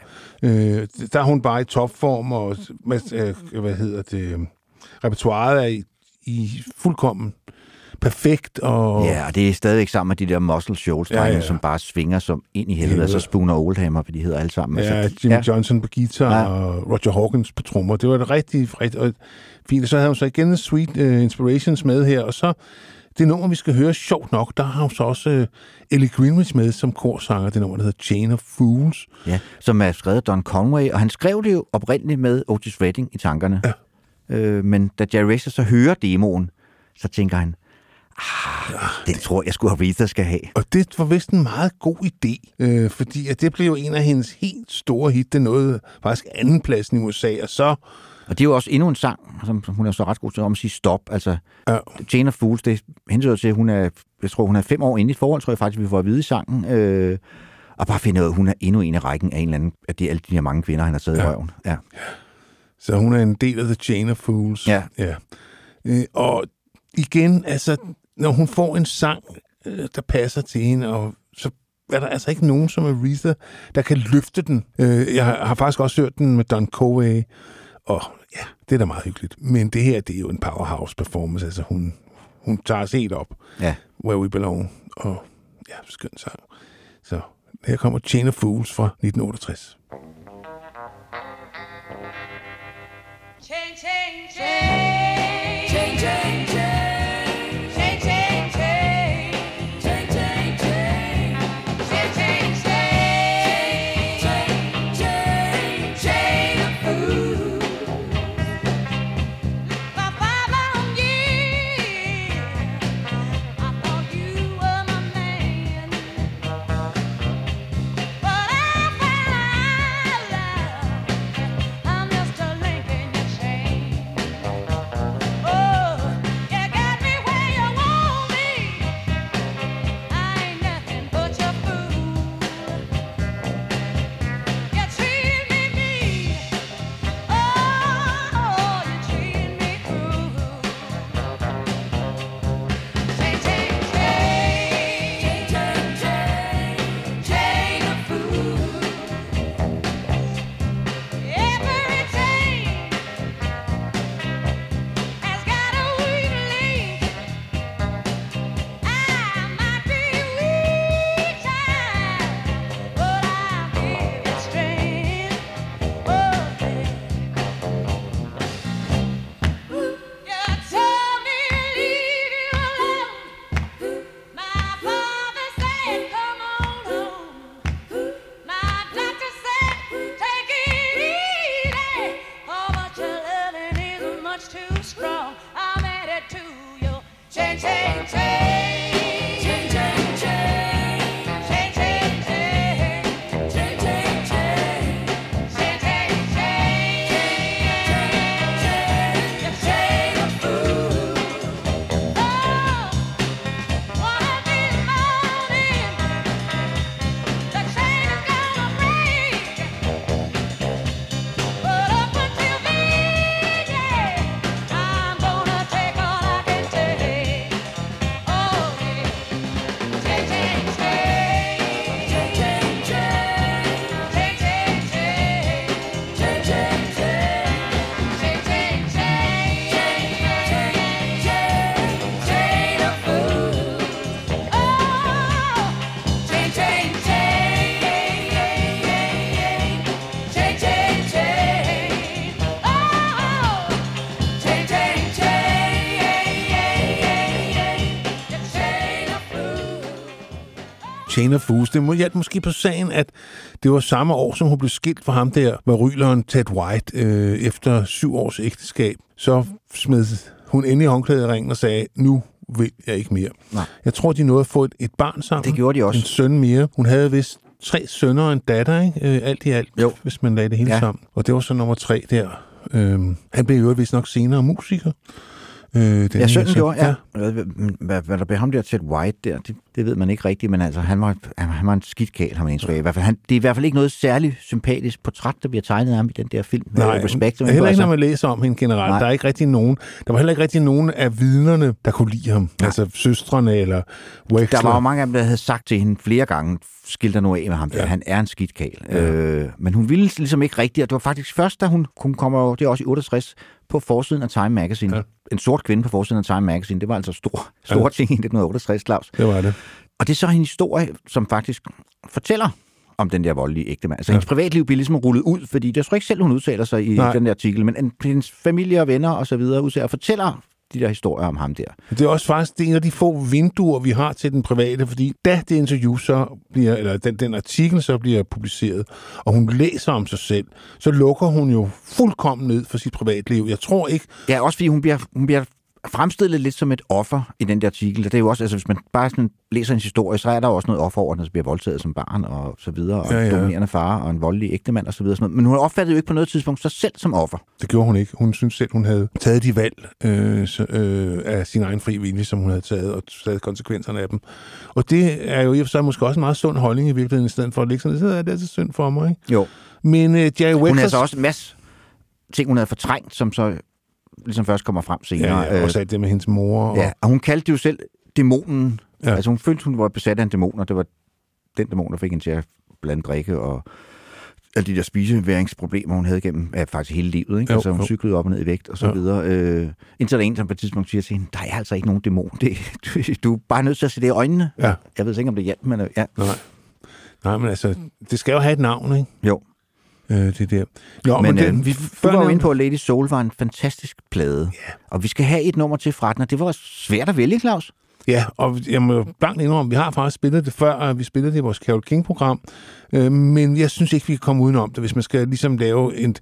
Øh, der er hun bare i topform, og øh, hvad hedder det... Repertoiret er i, i fuldkommen perfekt, og... Ja, og det er stadigvæk sammen med de der Muscle Shoals, ja, Ja, som bare svinger som ind i helvede, og så Spooner Oldhammer, for de hedder alle sammen. Ja, Altså, Jimmy ja. Johnson på guitar ja. og Roger Hawkins på trommer. Det var et rigtig, rigtig og fint. Og så havde hun så igen Sweet uh, Inspirations med her, og så det nummer, vi skal høre, sjovt nok, der har hun så også uh, Ellie Greenwich med som korsanger, det nummer, der hedder Chain of Fools. Ja, som er skrevet af Don Conway, og han skrev det jo oprindeligt med Otis Redding i tankerne. Ja. Øh, men da Jerry Racer så hører demoen, så tænker han, ah, den tror jeg skulle Aretha skal have. Og det var vist en meget god idé, øh, fordi at det blev jo en af hendes helt store hit. Det nåede faktisk andenpladsen i USA, og så... Og det er jo også endnu en sang, som som hun er så ret god til om at sige stop. Altså, Ja, Jane of Fools, det hensyder til, at hun er, jeg tror, hun er fem år inde i et forhold, tror jeg faktisk, vi får at vide i sangen. Øh, og bare finde ud af, at hun er endnu en i rækken af en eller anden, af de, alle de her mange kvinder, han har taget ja. i røven. Ja. så hun er en del af The Chain of Fools. Ja. ja. Øh, og igen, altså, når hun får en sang, øh, der passer til hende, og så er der altså ikke nogen som Aretha, der kan løfte den. Øh, jeg har faktisk også hørt den med Don Covey, og ja, det er da meget hyggeligt. Men det her, det er jo en powerhouse performance, altså hun, hun tager os helt op, ja. Where We Belong, og ja, skøn sang. Så her kommer Chain of Fools fra 1968. Chain, chain, chain. Chain of Fools. Det må hjalp måske på sagen, at det var samme år, som hun blev skilt fra ham der, var ryleren Ted White, øh, efter syv års ægteskab. Så smed hun endelig håndklædet i ringen og sagde, nu vil jeg ikke mere. Nej. Jeg tror, de nåede at få et, et barn sammen. Det gjorde de også. En søn mere. Hun havde vist tre sønner og en datter, ikke? Øh, alt i alt, Jo. hvis man lagde det hele ja. sammen. Og det var så nummer tre der. Øhm, han blev jo vist nok senere musiker. Øh, den Ja, sønnen søn. gjorde, ja. Hvad, hvad, hvad der blev ham der til White der, det, det ved man ikke rigtigt, men altså, han var, han, var en skidt kæl, har man indtryk af. I hvert fald, han, det er i hvert fald ikke noget særligt sympatisk portræt, der bliver tegnet af ham i den der film. Nej, Øh, Respect, som heller ikke, altså, når man læser om hende generelt. Nej. Der er ikke rigtig nogen, der var heller ikke rigtig nogen af vidnerne, der kunne lide ham. Nej. Altså søstrene eller Wexler. der var jo mange af dem, der havde sagt til hende flere gange, skil dig nu af med ham der, Ja. han er en skidt kæl. Øh, men hun ville ligesom ikke rigtigt, og det var faktisk først, da hun, hun kommer det er også i 68, på forsiden af Time Magazine. Ja. En sort kvinde på forsiden af Time Magazine, det var altså stor, stor Ja. ting i 1968, Claus. Det var det. Og det er så en historie, som faktisk fortæller om den der voldelige ægtemand. Altså, ja. hendes privatliv bliver ligesom rullet ud, fordi er tror ikke selv, hun udtaler sig i Nej. den der artikel, men en- hendes familie og venner og så videre udtaler og fortæller de der historier om ham der. Det er også faktisk det er en af de få vinduer, vi har til den private, fordi da det interview så bliver, eller den, den artikel så bliver publiceret, og hun læser om sig selv, så lukker hun jo fuldkommen ned for sit privatliv. Jeg tror ikke, Ja, også fordi hun bliver, hun bliver fremstillet lidt som et offer i den der artikel. Det er jo også, altså hvis man bare sådan læser en historie, så er der også noget offer over, når bliver voldtaget som barn og så videre, og Ja, ja, ja. dominerende far og en voldelig ægtemand og så videre. og Sådan noget. Men hun opfattede jo ikke på noget tidspunkt sig selv som offer. Det gjorde hun ikke. Hun synes selv, hun havde taget de valg øh, så, øh, af sin egen fri vilje, som hun havde taget, og taget konsekvenserne af dem. Og det er jo i og for sig måske også en meget sund holdning i virkeligheden, i stedet for at ligge sådan, så er det altså synd for mig. Ikke? Jo. Men øh, Jerry Hun Wexler... havde så også en masse ting, hun havde fortrængt, som så ligesom først kommer frem senere. Ja, ja, også alt det med hendes mor. Og, Ja, og hun kaldte det jo selv dæmonen. Ja. Altså hun følte, hun var besat af en dæmon, og det var den dæmon, der fik hende til at blande drikke og alle de der spiseværingsproblemer, hun havde gennem ja, faktisk hele livet. Ikke? Jo, altså hun jo. cyklede op og ned i vægt og så Ja. videre. Øh, indtil der er en, som på et tidspunkt siger til hende, der er altså ikke nogen dæmon. Det, du, du er bare nødt til at se det i øjnene. Ja. Jeg ved ikke, om det hjælper, men øh, ja. Nej. Nej, men altså, det skal jo have et navn, ikke? Jo. Øh, det der. Nå, Men, det, øh, vi du var jo inde på, at Lady Soul var en fantastisk plade. Ja. Og vi skal have et nummer til fra den, og det var svært at vælge, Claus. Ja, og jeg må blankt indrømme, vi har faktisk spillet det før, og vi spillede det i vores Carol King-program, øh, men jeg synes ikke, vi kan komme udenom det, hvis man skal ligesom lave et,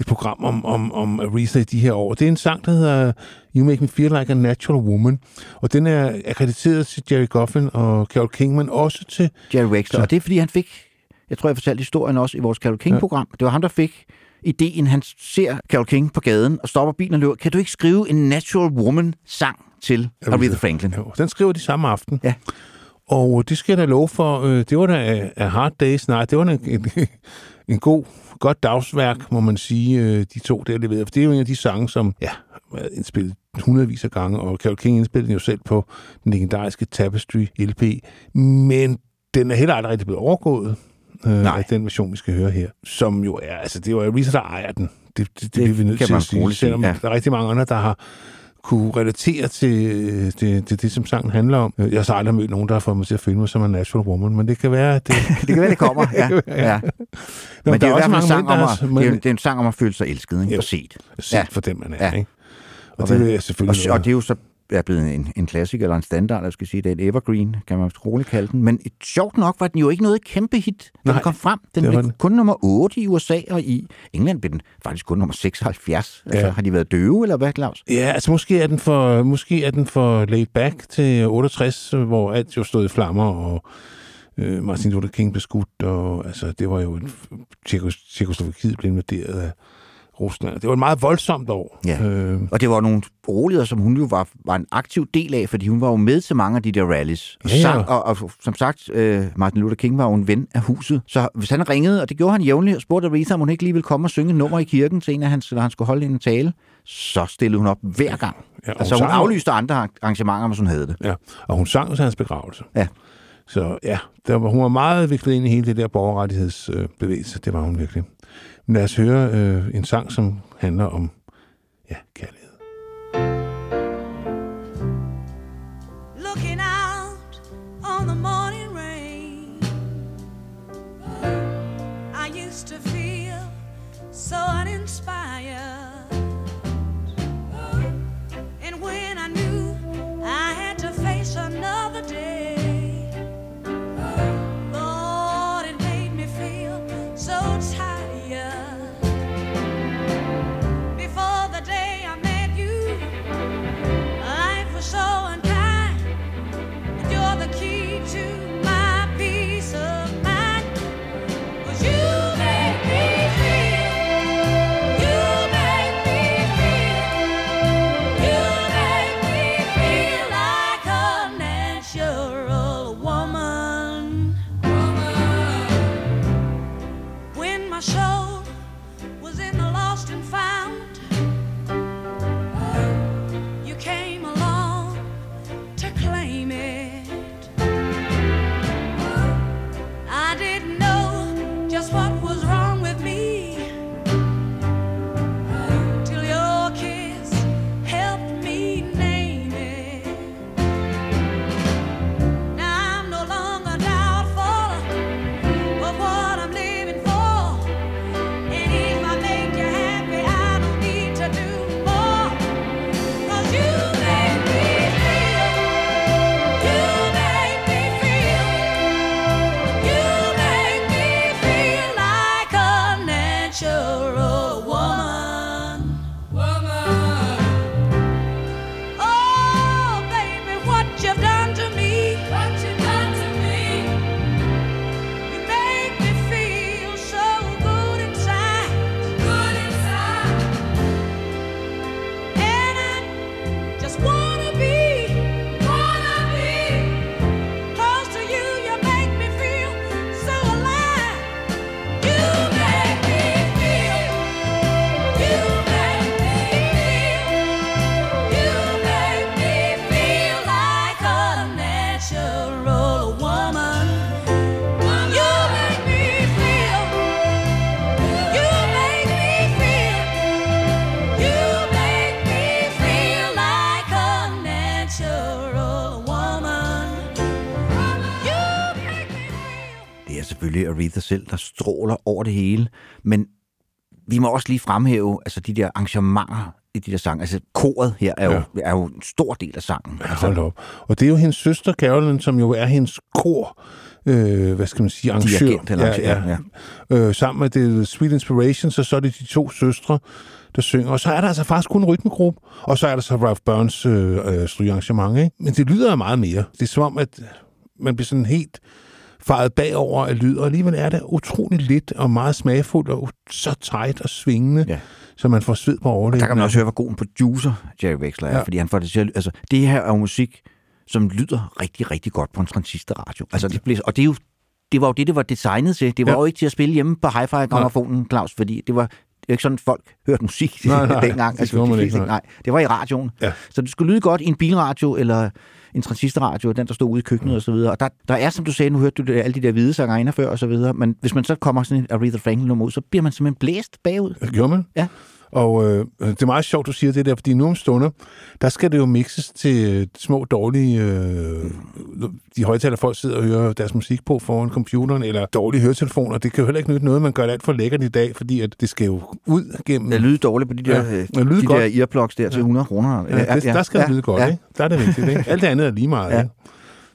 et program om, om, om Aretha i de her år. Det er en sang, der hedder You Make Me Feel Like a Natural Woman, og den er akkrediteret til Jerry Goffin og Carol King, men også til... Jerry Wexler. Og det er, fordi han fik, jeg tror, jeg fortalte historien også i vores Carol King-program. Det var ham, der fik ideen. Han ser Carol King på gaden og stopper bilen og løber. Kan du ikke skrive en Natural Woman-sang til Aretha Franklin? Jo, den skriver de samme aften. Ja. Og det skal jeg da love for, øh, det var da a hard days, nej, det var da en, en, god, godt dagsværk, må man sige, øh, de to der leverede. For det er jo en af de sange, som ja, har været indspillet hundredvis af gange, og Carol King indspillede den jo selv på den legendariske Tapestry LP, men den er heller aldrig rigtig blevet overgået. Øh, Nej. af den version, vi skal høre her, som jo er, altså det er jo Aretha, der ejer den. Det, det, det, det bliver vi nødt til at sige, selvom ja. der er rigtig mange andre, der har kunne relatere til det, det, det, som sangen handler om. Jeg har så aldrig mødt nogen, der har fået mig til at føle mig som en natural woman, men det kan være, at det... Det kan være, det kommer. Ja. ja. Nå, Men det er jo en sang om at, har- det er, det er en sang om at føle sig elsket ikke? Jo. og set. set Ja. for den, man er. Ja. Ikke? Og, Og det vil jeg Og, selvfølgelig... og det er jo så er blevet en, en klassiker eller en standard, jeg skal sige. Det er en evergreen, kan man roligt kalde den. Men sjovt nok var den jo ikke noget kæmpe hit, den Nej, kom frem. Den blev den. kun nummer 8 i USA, og i England blev den faktisk kun nummer 76. Altså, Ja. har de været døve, eller hvad, Claus? Ja, altså måske er den for, måske er den for laid back til 68, hvor alt jo stod i flammer, og øh, Martin Luther King blev skudt, og altså, det var jo en... Tjekos- Tjekoslovakiet blev invaderet af Rusland. Det var et meget voldsomt år. Ja. Øh, Og det var nogle roligheder, som hun jo var, var en aktiv del af, fordi hun var jo med til mange af de der rallies. Og, Ja, ja. sang, og, og som sagt, øh, Martin Luther King var jo en ven af huset. Så hvis han ringede, og det gjorde han jævnligt, og spurgte Aretha, om hun ikke lige ville komme og synge nummer i kirken til en af hans, eller han skulle holde en tale, så stillede hun op hver gang. Ja, og altså hun hun aflyste andre arrangementer, hvis hun havde det. Ja, og hun sang til hans begravelse. Ja. Så ja, der var, hun var meget viklet ind i hele det der borgerrettighedsbevægelse. Det var hun virkelig. Lad os høre øh, en sang, som handler om ja, kærlighed. Aretha selv, der stråler over det hele. Men vi må også lige fremhæve altså de der arrangementer i de der sange. Altså koret her er jo, ja. er jo en stor del af sangen. Ja, hold op. Og det er jo hendes søster, Carolyn, som jo er hendes kor, øh, hvad skal man sige, arrangør. Dirigent eller arrangør, ja. Øh, sammen med det Sweet Inspiration, så, så er det de to søstre, der synger. Og så er der altså faktisk kun en rytmegruppe, og så er der så Ralph Burns øh, øh, strygearrangement. Ikke? Men det lyder meget mere. Det er som om, at man bliver sådan helt faret bagover af lyd, og alligevel er det utrolig lidt og meget smagfuldt og så tight og svingende, Ja. så man får sved på overlæben. Der kan man også høre, hvor god en producer Jerry Wexler er, Ja. fordi han får det til at, altså, det her er jo musik, som lyder rigtig, rigtig godt på en transistorradio. Altså, det blev, og det er jo det var jo det, det var designet til. Det var Ja. jo ikke til at spille hjemme på hi-fi-grammofonen, Claus, fordi det var det er ikke sådan, folk hørte musik Nej, nej, dengang. det gjorde de man fleste ikke, nej. nej. det var i radioen. Ja. Så det skulle lyde godt i en bilradio, eller en transistorradio, den der stod ude i køkkenet og så videre. Og der, der er, som du sagde, nu hørte du det, alle de der hvide sangerinder før og så videre, men hvis man så kommer sådan en Aretha Franklin nummer ud, så bliver man simpelthen blæst bagud. Det gjorde man. Ja. Og øh, det er meget sjovt, du siger det der, fordi nu om stunder, der skal det jo mixes til øh, små dårlige... Øh, de højtaler folk sidder og hører deres musik på foran computeren, eller dårlige høretelefoner. Det kan jo heller ikke nytte noget, man gør det alt for lækkert i dag, fordi at det skal jo ud gennem... Det lyder dårligt på de der, Ja, ja, lyder de godt. der earplugs der til 100 kroner. Ja, det, der skal det lyde godt, ja. ikke? Der er det vigtigt, ikke? Alt det andet er lige meget, Ja. ikke?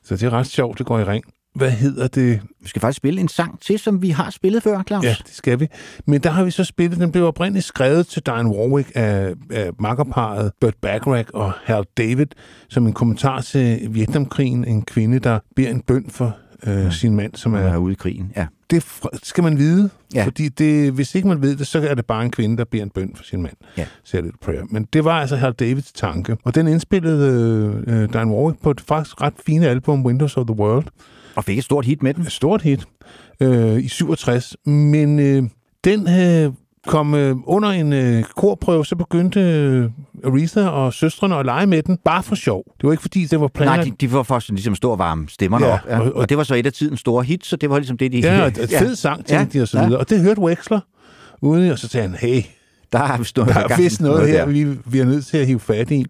Så det er ret sjovt, det går i ring. Hvad hedder det? Vi skal faktisk spille en sang til, som vi har spillet før, Claus. Ja, det skal vi. Men der har vi så spillet, den blev oprindeligt skrevet til Diane Warwick af, af makkerparet Burt Bacharach og Hal David, som en kommentar til Vietnamkrigen, en kvinde, der beder en bøn for øh, ja. sin mand, som er... er ude i krigen. Ja. Det skal man vide, ja. Fordi det, hvis ikke man ved det, så er det bare en kvinde, der beder en bøn for sin mand. Ja. Siger lidt prayer. Men det var altså Hal Davids tanke. Og den indspillede øh, Diane Warwick på et faktisk ret fine album, Windows of the World. Og fik et stort hit med den. Et stort hit øh, i 67, men øh, den øh, kom øh, under en øh, korprøve, så begyndte øh, Aretha og søstrene at lege med den, bare for sjov. Det var ikke fordi, det var planlagt. Nej, de, de var sådan ligesom stå og varme stemmerne Ja, op. Ja. og- Og, og, det var så et af tidens store hits, så det var ligesom det, de... Ja, og et fed sang, tænkte ja, de, og så videre. Og det hørte Wexler ude, og så sagde han, hey, Der har vist noget, der er vist noget her, der. vi, vi er nødt til at hive fat i.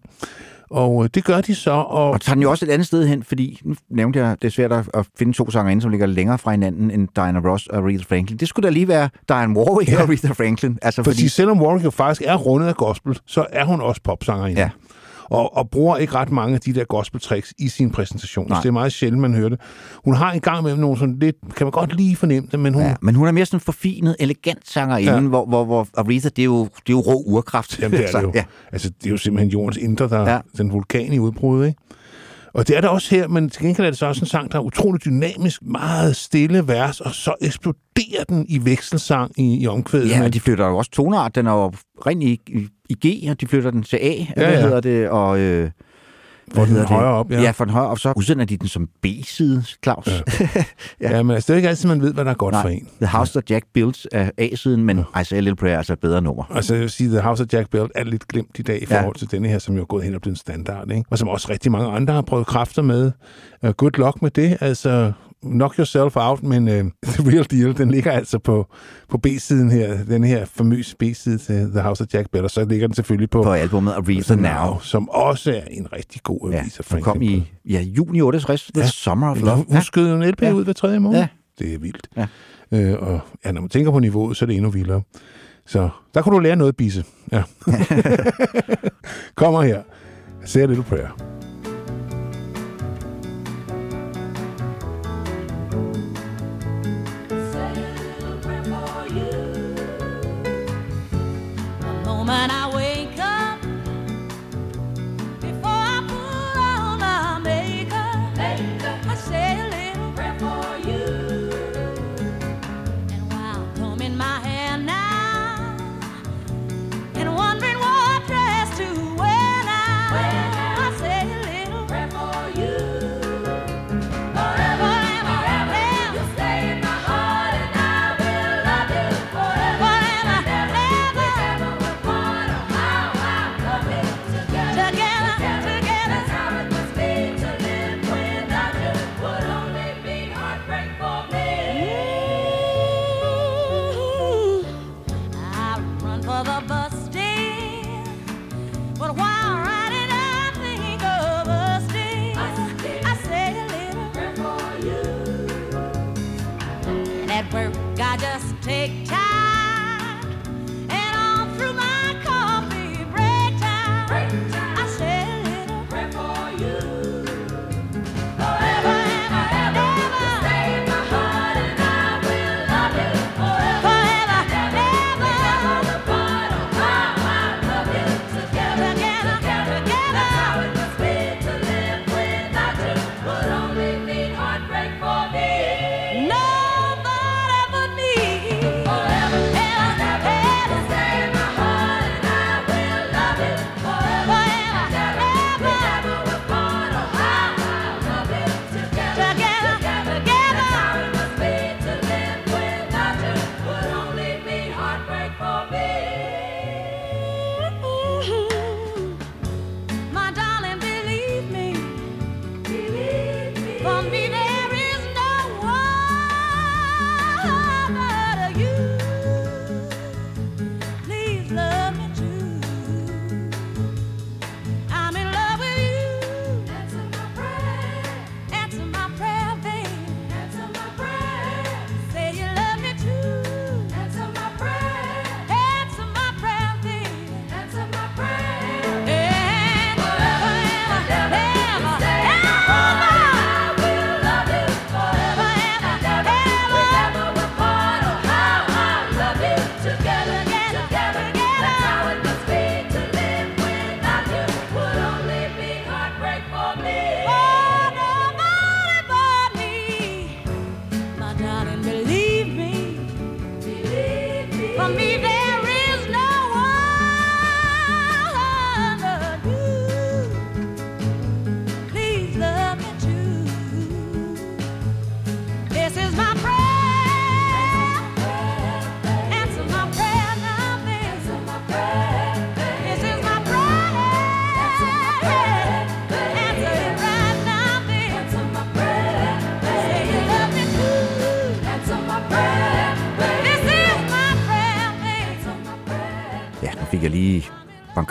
Og øh, det gør de så, og Og tager den jo også et andet sted hen, fordi nu nævnte jeg, det er svært at, finde to sangerinder, som ligger længere fra hinanden end Diana Ross og Aretha Franklin. Det skulle da lige være Diane Warwick ja. og Aretha Franklin. Altså, fordi, fordi, fordi selvom Warwick jo faktisk er rundet af gospel, så er hun også popsangerinde. Ja. Og, og bruger ikke ret mange af de der gospel-tricks i sin præsentation. Så det er meget sjældent, man hører det. Hun har en gang med nogle sådan lidt, kan man godt lige fornemme det, men hun... ja, men hun er mere sådan forfinet, elegant sangerinde, Ja. hvor, hvor, hvor Aretha, det er, jo, det er jo rå urkraft. Jamen, det er det jo. ja. Altså, det er jo simpelthen jordens indre, der. Ja. den vulkan i udbrud, ikke? Og det er der også her, men til gengæld er det så også en sang, der er utrolig dynamisk, meget stille vers, og så eksploderer den i vekselsang i, i omkvædet. Ja, og de flytter jo også tonart. Den er jo rent i, i, i G, og de flytter den til A, Ja, hvad ja. hedder det, og... Øh, Hvor den er højere op, ja. ja. for den højere op, så udsender de den som B-side, Claus. Ja. ja. ja, men altså, det er ikke altid, man ved, hvad der er godt for en. The House That Jack Built er A-siden, men I Say Little Prayer er altså et bedre nummer. Altså, jeg vil sige, The House of Jack Built er lidt glemt i dag i Ja. forhold til denne her, som jo er gået hen og blevet standard, ikke? Og som også rigtig mange andre har prøvet kræfter med. Uh, good luck med det. Altså, knock yourself out, men uh, the real deal, den ligger altså på, på B-siden her, den her famøse B-side til The House of Jack og så ligger den selvfølgelig på, På albumet Aretha The Now. som også er en rigtig god Ja, avis den kom i ja, juni 68, The Ja. Summer of Love. hun skød jo en LP Ja. ud hver tredje måned. Ja. Det er vildt. Ja. Øh, og ja, når man tænker på niveauet, så er det endnu vildere. Så der kunne du lære noget, Bisse. Ja. Kommer her. Say a little prayer. The moment I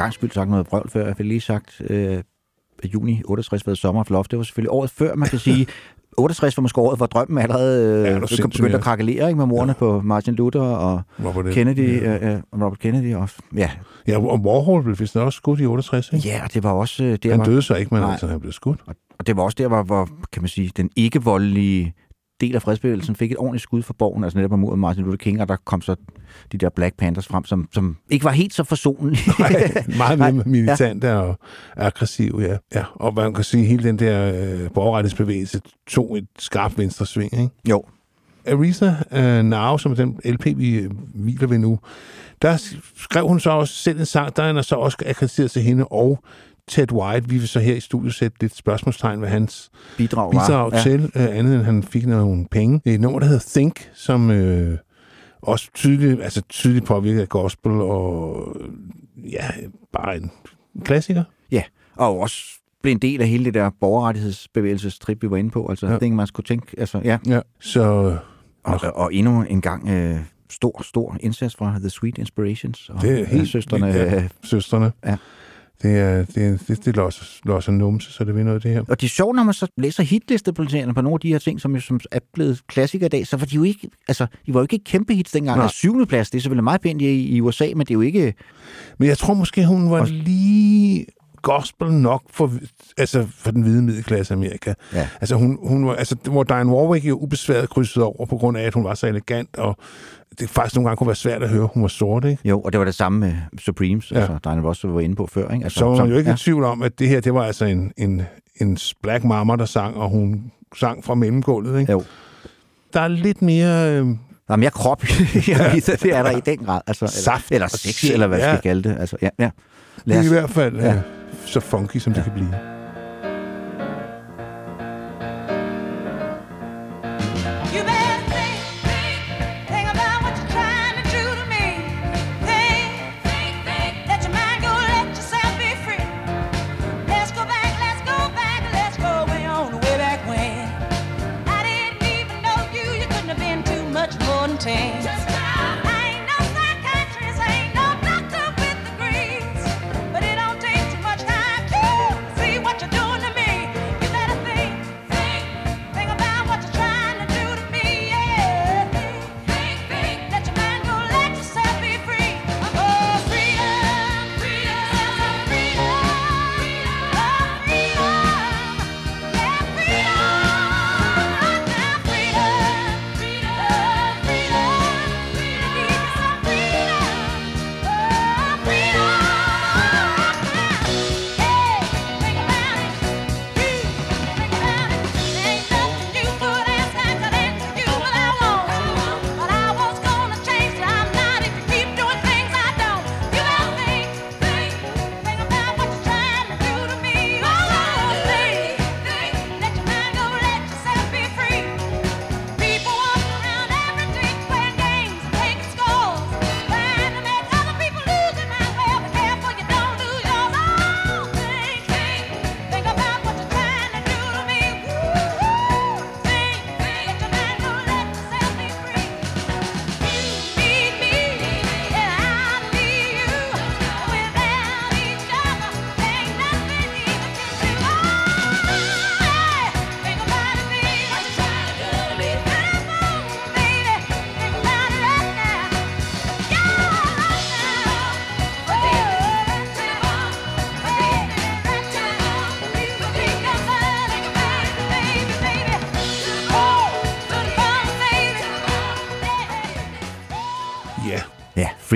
gang skyld sagt noget brøvl før. Jeg fik lige sagt, øh, at juni 68 var Sommer Love. Det var selvfølgelig året før, man kan sige. 68 var måske året, hvor drømmen allerede Ja, øh, sindssygt, begyndte ja. at krakelere ikke, med morerne ja. på Martin Luther og Robert. Kennedy. Ja. Ja. Øh, øh, Robert Kennedy også. Ja, Ja, og Warhol blev vist også skudt i 68, ikke? ja og det var også... øh, Det Han døde så ikke, men altså, han blev skudt. Og det var også der, hvor, hvor kan man sige, den ikke-voldelige del af fredsbevægelsen fik et ordentligt skud for borgen, altså netop mod Martin Luther King, og der kom så de der Black Panthers frem, som, som ikke var helt så forsonlige. Meget mere militante ja. og aggressiv, ja. ja. Og man kan sige, at hele den der øh, borgerrettighedsbevægelse tog et skarpt venstre sving, ikke? jo, Arisa uh, Now, som er den LP, vi øh, hviler ved nu, der skrev hun så også selv en sang, der er så også akkrediteret til hende, og Ted White, vi vil så her i studiet sætte lidt spørgsmålstegn ved hans bidrag var... bidrag ja. til, uh, andet end han fik nogle penge. Det er et nummer, der hedder Think, som øh, også tydeligt, altså tydeligt påvirket af gospel, og ja, bare en klassiker. Ja, og også blev en del af hele det der borgerrettighedsbevægelsestrip, vi var inde på. Altså, Ja. ja. det man skulle tænke, altså, ja. Ja, så Og, og endnu en gang øh, stor, stor indsats fra The Sweet Inspirations og Det er øh, helt søstrene. vildt, ja. Ja. søstrene, Ja. Det er, det, er, det, det låser, låser numse, så det vil noget det her. Og det er sjovt, når man så læser hitlisteplacererne på nogle af de her ting, som, jo- som er blevet klassikere i dag, så var de jo ikke, altså, de var jo ikke kæmpe hits dengang. Nej. Altså, syvende plads, det er selvfølgelig meget pænt i, i USA, men det er jo ikke... Men jeg tror måske, hun var Også- lige gospel nok for, altså for den hvide middelklasse i Amerika. Ja. Altså, hun, hun var, altså, hvor Diane Warwick jo ubesværet krydsede over, på grund af, at hun var så elegant, og det faktisk nogle gange kunne være svært at høre, at hun var sort, ikke? Jo, og det var det samme med Supremes, Ja. ja. altså Diana Ross var inde på før. Ikke? Altså, Så var man som- jo ikke ja. i tvivl om, at det her, det var altså en, en, en black mama, der sang, og hun sang fra mellemgulvet, ikke? Jo. Der er lidt mere... Øh, Der er mere krop i Avisa, det er der i den grad. Altså, Saft eller, eller og sex, sjæl, eller hvad ja. ja. skal kalde det. Altså, ja, ja. det Lad er os, i hvert fald Ja. øh, så funky, som ja. det kan blive.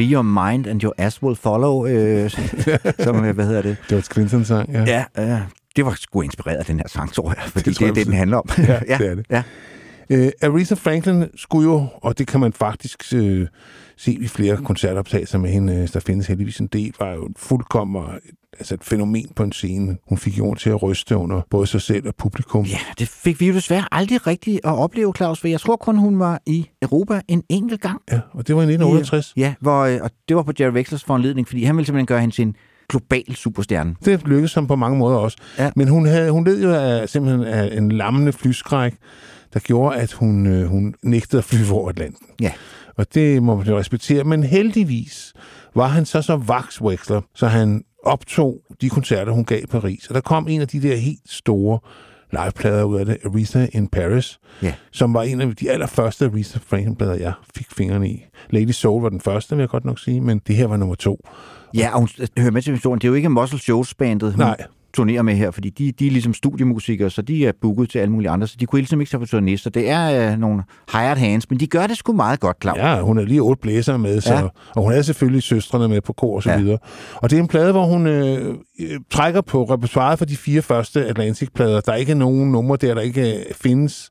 Free Your Mind and Your Ass Will Follow, øh, som, øh, hvad hedder det? det var et Clinton-sang, ja. Ja, øh, det var sgu inspireret af den her sang, tror jeg, fordi Det tror det er det, den handler om. Ja, det er det. Ja. Uh, Aretha Franklin skulle jo, og det kan man faktisk uh, se i flere koncertoptagelser med hende, uh, der findes heldigvis en del, var jo fuldkommen altså et fænomen på en scene. Hun fik jorden til at ryste under både sig selv og publikum. Ja, det fik vi jo desværre aldrig rigtigt at opleve, Claus, for jeg tror kun, hun var i Europa en enkelt gang. Ja, og det var i 1968. Ja, hvor, øh, og det var på Jerry Wexlers foranledning, fordi han ville simpelthen gøre hende til en global superstjerne. Det lykkedes ham på mange måder også. Ja. Men hun, havde, hun led jo af, simpelthen af en lammende flyskræk, der gjorde, at hun, øh, hun nægtede at flyve over Atlanten. Ja. Og det må man jo respektere. Men heldigvis var han så så vaksveksler, så han optog de koncerter, hun gav i Paris. Og der kom en af de der helt store liveplader ud af det, Aretha in Paris, Ja. som var en af de allerførste Aretha Franklin-plader, jeg fik fingrene i. Lady Soul var den første, vil jeg godt nok sige, men det her var nummer to. Ja, og hun hører med til historien. Det er jo ikke Muscle Shoals bandet, hun Nej. Turnerer med her, fordi de, de er ligesom studiemusikere, så de er booket til alle mulige andre, så de kunne ligesom ikke tage på turné, så det er øh, nogle hired hands, men de gør det sgu meget godt, Claus. Ja, hun er lige otte blæsere med, så, Ja. og hun havde selvfølgelig søstrene med på kor og så Ja. ja. videre. Og det er en plade, hvor hun øh, øh, trækker på repertoireet for de fire første Atlantic-plader. Der er ikke nogen numre der, der ikke øh, findes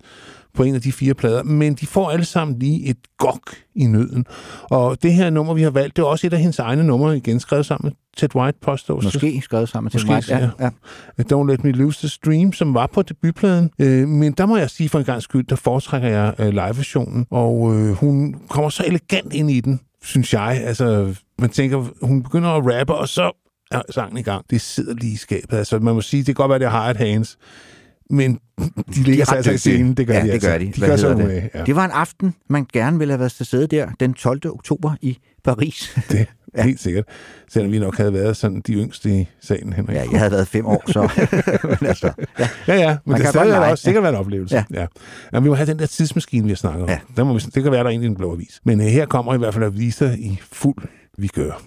på en af de fire plader, men de får alle sammen lige et gok i nøden. Og det her nummer, vi har valgt, det er også et af hendes egne numre, igen skrevet sammen med Ted White, påstås. Måske skrevet sammen til Måske, mig. Ja, ja. Don't Let Me Lose the Stream, som var på debutpladen. Øh, men der må jeg sige for en gang skyld, der foretrækker jeg øh, live-versionen. Og øh, hun kommer så elegant ind i den, synes jeg. Altså, man tænker, hun begynder at rappe, og så er sangen i gang. Det sidder lige i skabet. Altså, man må sige, det kan godt være, det har et hands. Men de ligger sig ret altså i scenen. Det gør ja, de det altså. gør de. De gør så det? Ja. det var en aften, man gerne ville have været til stede der, den 12. oktober i Paris. Det Ja. er helt sikkert. Selvom vi nok havde været sådan de yngste i salen, Henrik. ja, jeg havde været fem år, så... men altså, ja. Ja, ja, men Man det kan stadig godt er også sikkert været en oplevelse. Ja. Ja. Ja. vi må have den der tidsmaskine, vi har snakket om. Ja. Ja. Der må vi, det kan være, der er en blå avis. Men uh, her kommer i hvert fald Avisa i fuld vi gør.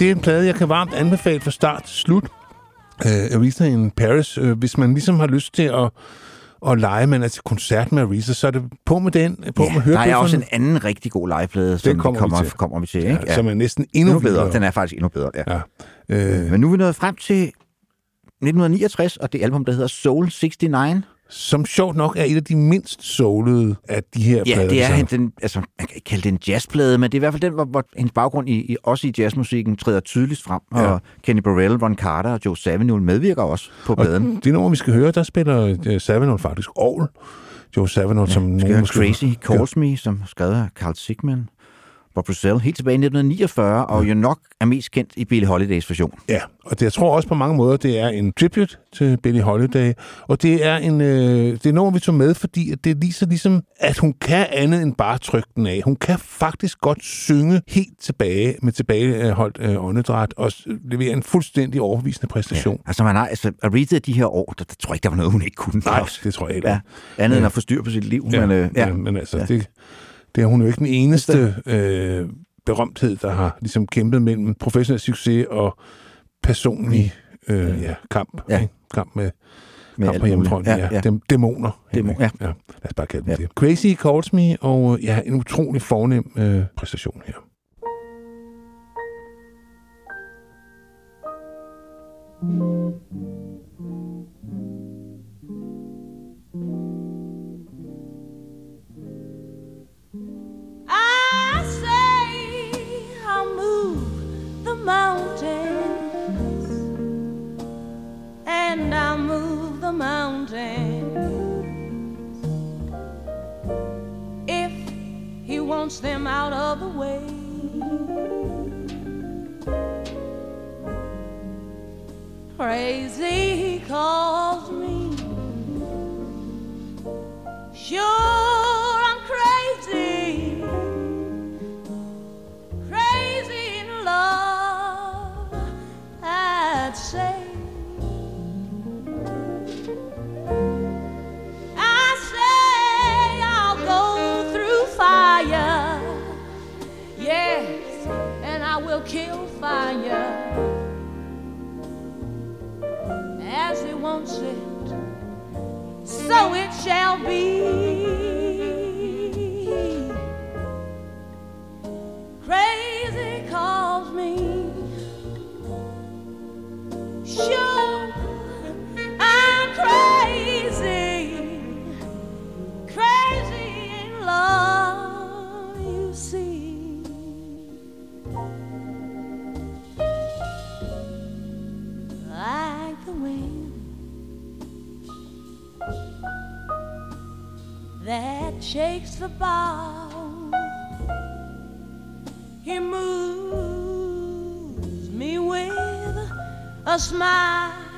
Det er en plade, jeg kan varmt anbefale fra start til slut. Uh, Aretha in Paris. Uh, hvis man ligesom har lyst til at, at lege, man er til koncert med Aretha, så er det på med den, på ja, med der er hørebøfferne, også en anden rigtig god liveplade, som kommer vi vi kommer, til. kommer vi til. Ikke? ja, som er næsten endnu, endnu bedre. vildere. Den er faktisk endnu bedre, ja. Ja. Øh, Men nu er vi nået frem til 1969, og det album, der hedder Soul 69. som sjovt nok er et af de mindst soulede af de her Ja, plader. det er den, altså, man kan ikke kalde det en jazzplade, men det er i hvert fald den, hvor, hvor hendes baggrund i, i, også i jazzmusikken træder tydeligst frem. Ja. Ja. Og Kenny Burrell, Ron Carter og Joe Zawinul medvirker også på Og pladen. det nummer, vi skal høre, der spiller uh, Savinol faktisk Aarhus. Joe Savinol, ja, som nogen måske- Crazy Calls Me, som skrevet af Carl Sigman. Bob Russell, helt tilbage i 1949, og jo nok er mest kendt i Billie Holidays version. Ja, og det, jeg tror også på mange måder, det er en tribute til Billie Holiday. Og det er en øh, det er noget, vi tog med, fordi at det viser ligesom, at hun kan andet end bare trykke den af. Hun kan faktisk godt synge helt tilbage med tilbageholdt øh, åndedræt og levere en fuldstændig overbevisende præstation. Ja. Altså, man har, altså, Aretha de her år, der, der tror jeg ikke, der var noget, hun ikke kunne. Nej, det tror jeg ikke. Ja, andet end at få styr på sit liv. Ja, men, øh, ja. ja. men altså, Ja. ja. det, det er hun jo ikke den eneste øh, berømthed, der har ligesom kæmpet mellem professionel succes og personlig øh, ja, kamp. Ja. Ikke? Kamp med, Med kamp på hjemmefronten. Ja, ja. Dem, dæmoner. Dæmon, ja. ja. Lad os bare kalde dem Ja. det. Crazy Calls Me, og ja, en utrolig fornem øh, præstation her. I mountains, and I'll move the mountains if he wants them out of the way. Crazy he calls me. Sure, will kill fire. As he wants it, so it shall be. Crazy calls me. Sure, I'm crazy, shakes the bough. He moves me with a smile.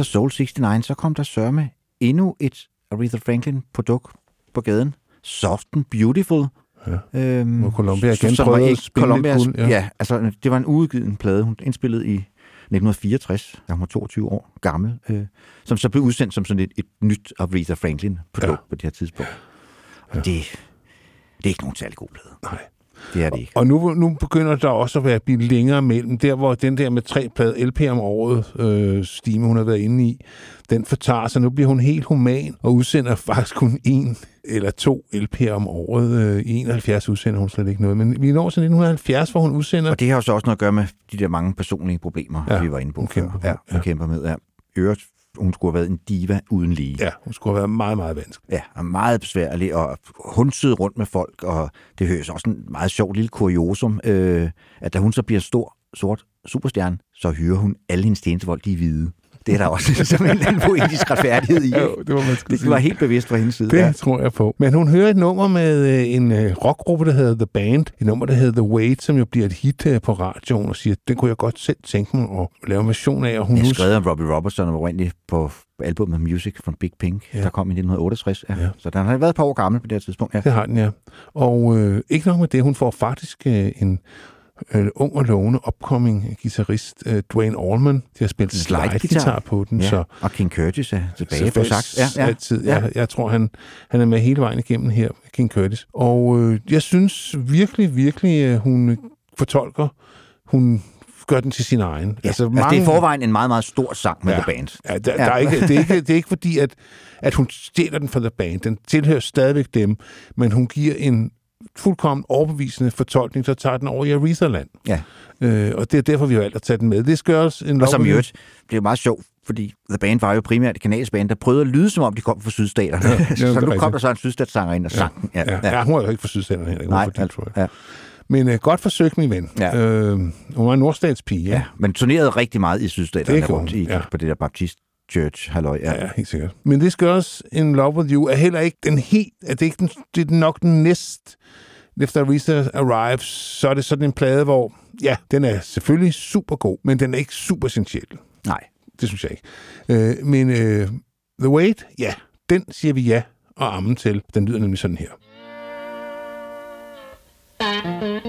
Efter Soul 69, så kom der sørme endnu et Aretha Franklin-produkt på gaden. Soft and Beautiful. Ja. Øhm, Hvor Columbia igen som prøvede at spille lidt Columbias- kul, ja. ja. altså det var en udgivet plade, hun indspillede i 1964, da hun var 22 år gammel, øh, som så blev udsendt som sådan et, et nyt Aretha Franklin-produkt Ja. ja. på det her tidspunkt. Og ja. det, det er ikke nogen særlig god plade. Nej. Det er det ikke. Og nu, nu begynder der også at være blive længere mellem. Der, hvor den der med tre plade LP om året, øh, stime hun har været inde i, den fortager sig. Nu bliver hun helt human og udsender faktisk kun en eller to LP'er om året. Øh, I 71 udsender hun slet ikke noget. Men vi når til 1970, hvor hun udsender... Og det har jo så også noget at gøre med de der mange personlige problemer, Ja, vi var inde på hun før. kæmper ja, hun ja. kæmper med. Ja. Øvrigt, hun skulle have været en diva uden lige. Ja, hun skulle have været meget, meget vanskelig. Ja, og meget besværlig, og hundsede rundt med folk, og det høres også en meget sjov lille kuriosum, øh, at da hun så bliver stor, sort superstjerne, så hyrer hun alle hendes tjenestefolk, de hvide. Det er der også som en eller anden poetisk retfærdighed i. Jo, det må man det var helt bevidst fra hendes side. Det Ja. tror jeg på. Men hun hører et nummer med øh, en øh, rockgruppe, der hedder The Band. Et nummer, der hedder The Wait, som jo bliver et hit øh, på radioen, og siger, den kunne jeg godt selv tænke mig at lave en version af. Og hun Jeg skrevet om Robbie Robertson, og var egentlig på albumet Music from Big Pink, Ja. der kom i 1968. Ja. Ja. Ja. Så den har været et par år gammel på det her tidspunkt. Ja. Det har den, ja. Og øh, ikke nok med det, hun får faktisk øh, en øh, ung og lovende upcoming guitarist øh, Dwayne Allman. De har spillet Slide-guitar. på den, Ja. så Og King Curtis er tilbage på sax. Ja, ja. Altid. Ja. Jeg, jeg tror, han, han er med hele vejen igennem her, King Curtis. Og øh, jeg synes virkelig, virkelig, at hun fortolker, hun gør den til sin egen. Ja. Altså, altså, det er i forvejen en meget, meget stor sang med Ja. The Band. Ja, der, ja. Der er ikke, det, er ikke, det er ikke fordi, at, at hun stjæler den fra The Band. Den tilhører stadigvæk dem, men hun giver en fuldkommen overbevisende fortolkning, så tager den over i Aretha-land. Ja. Øh, og det er derfor, vi har valgt at tage den med. Det skal også en Og som i øvrigt, det er meget sjovt, fordi The Band var jo primært et kanadisk band, der prøvede at lyde, som om de kom fra sydstaterne. Ja, så nu kom der så en sydstatssanger ind og sang den. Ja, ja. ja, hun er jo ikke fra Sydstaterne heller. Er Nej, fra Detroit. ja. Men øh, godt forsøgt, min ven. Ja. Øh, hun var en nordstatspige. ja. men turnerede rigtig meget i sydstaterne rundt i, ja. på det der Baptist Church, halløj. Ja. Ja, helt sikkert. Men det skal også In Love With You er heller ikke den helt... Er det, ikke den, det er nok den næst... Efter Aretha Arrives, så er det sådan en plade, hvor... Ja, den er selvfølgelig super god, men den er ikke super essentiel. Nej. Det synes jeg ikke. Øh, men øh, The Wait, ja, den siger vi ja og amen til. Den lyder nemlig sådan her. I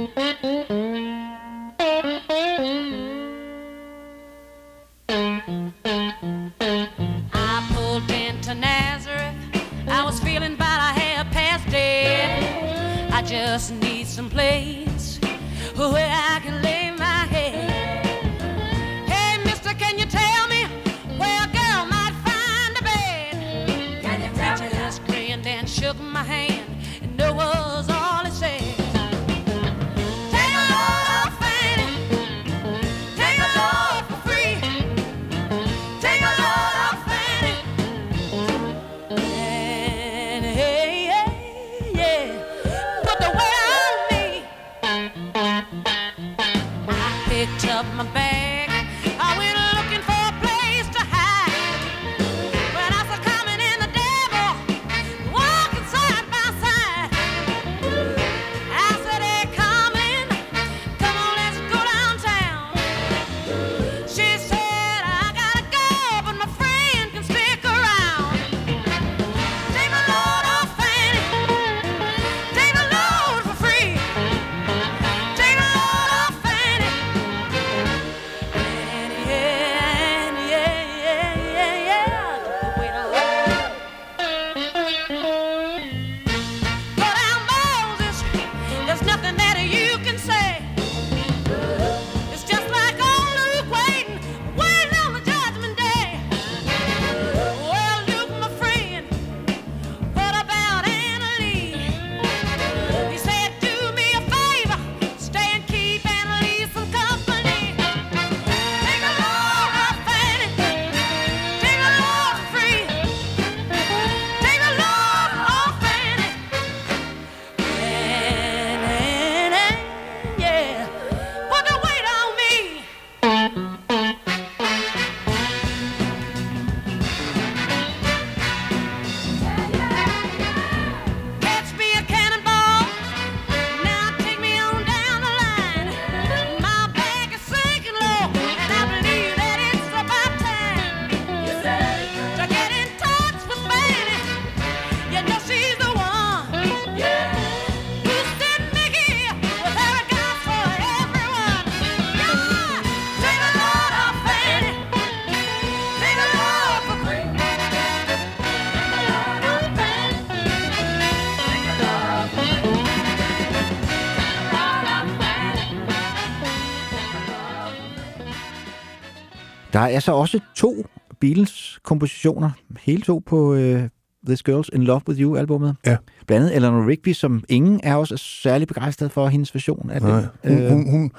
Der er så også to Beatles-kompositioner, hele to på uh, This Girl's In Love With You-albummet. Ja. Blandt andet Eleanor Rigby, som ingen er også særlig begejstret for hendes version af Nej, det. hun, Øh, hun, hun,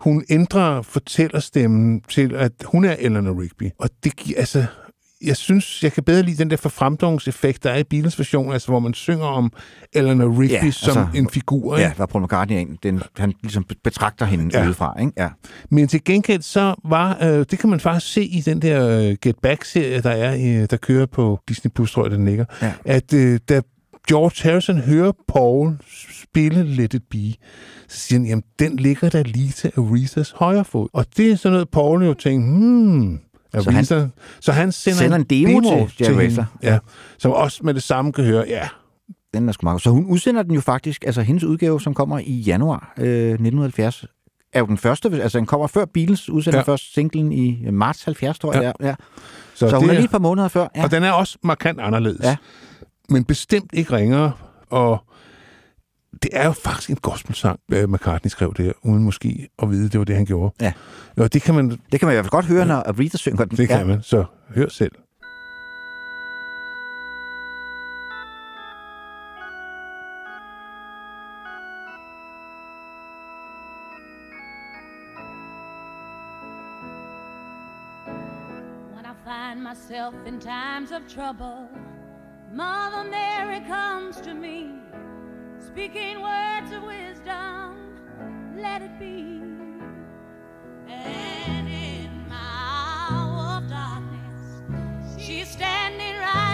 hun ændrer fortællerstemmen til, at hun er Eleanor Rigby. Og det giver, altså, jeg synes, jeg kan bedre lide den der forfremdungseffekt, der er i Beatles version, altså hvor man synger om Eleanor Rigby Ja, ja, som altså, en figur. Ikke? Ja, var Paul McCartney en, den, han ligesom betragter hende ja. Udefra. Ikke? Ja. Men til gengæld så var, øh, det kan man faktisk se i den der øh, Get Back-serie, der er, øh, der kører på Disney Plus, tror jeg, den ligger, Ja. at øh, da George Harrison hører Paul spille Let It Be, så siger han, jamen, den ligger der lige til Arethas højre fod. Og det er sådan noget, Paul jo tænker, hmm, Så han så han sender, sender en demo til Aretha. hende, ja, som også med det samme kan høre, ja, Den er sgu meget. Så hun udsender den jo faktisk, altså hendes udgave, som kommer i januar øh, 1970, er jo den første, altså den kommer før Beatles udsender Ja. først singlen i øh, marts 70, tror jeg. Ja. Ja. Så, så hun er lige et par måneder før. Ja. Og den er også markant anderledes. Ja. Men bestemt ikke ringere. Og det er jo faktisk en gospelsang, øh, McCartney skrev det uden måske at vide, det var det, han gjorde. Ja. Og det kan man, Det kan man i hvert fald godt høre, når Aretha synger den. det kan ja. man. Så hør selv. When I find myself in times of trouble, Mother Mary comes to me, speaking words of wisdom, let it be. And in my hour of darkness, she's standing right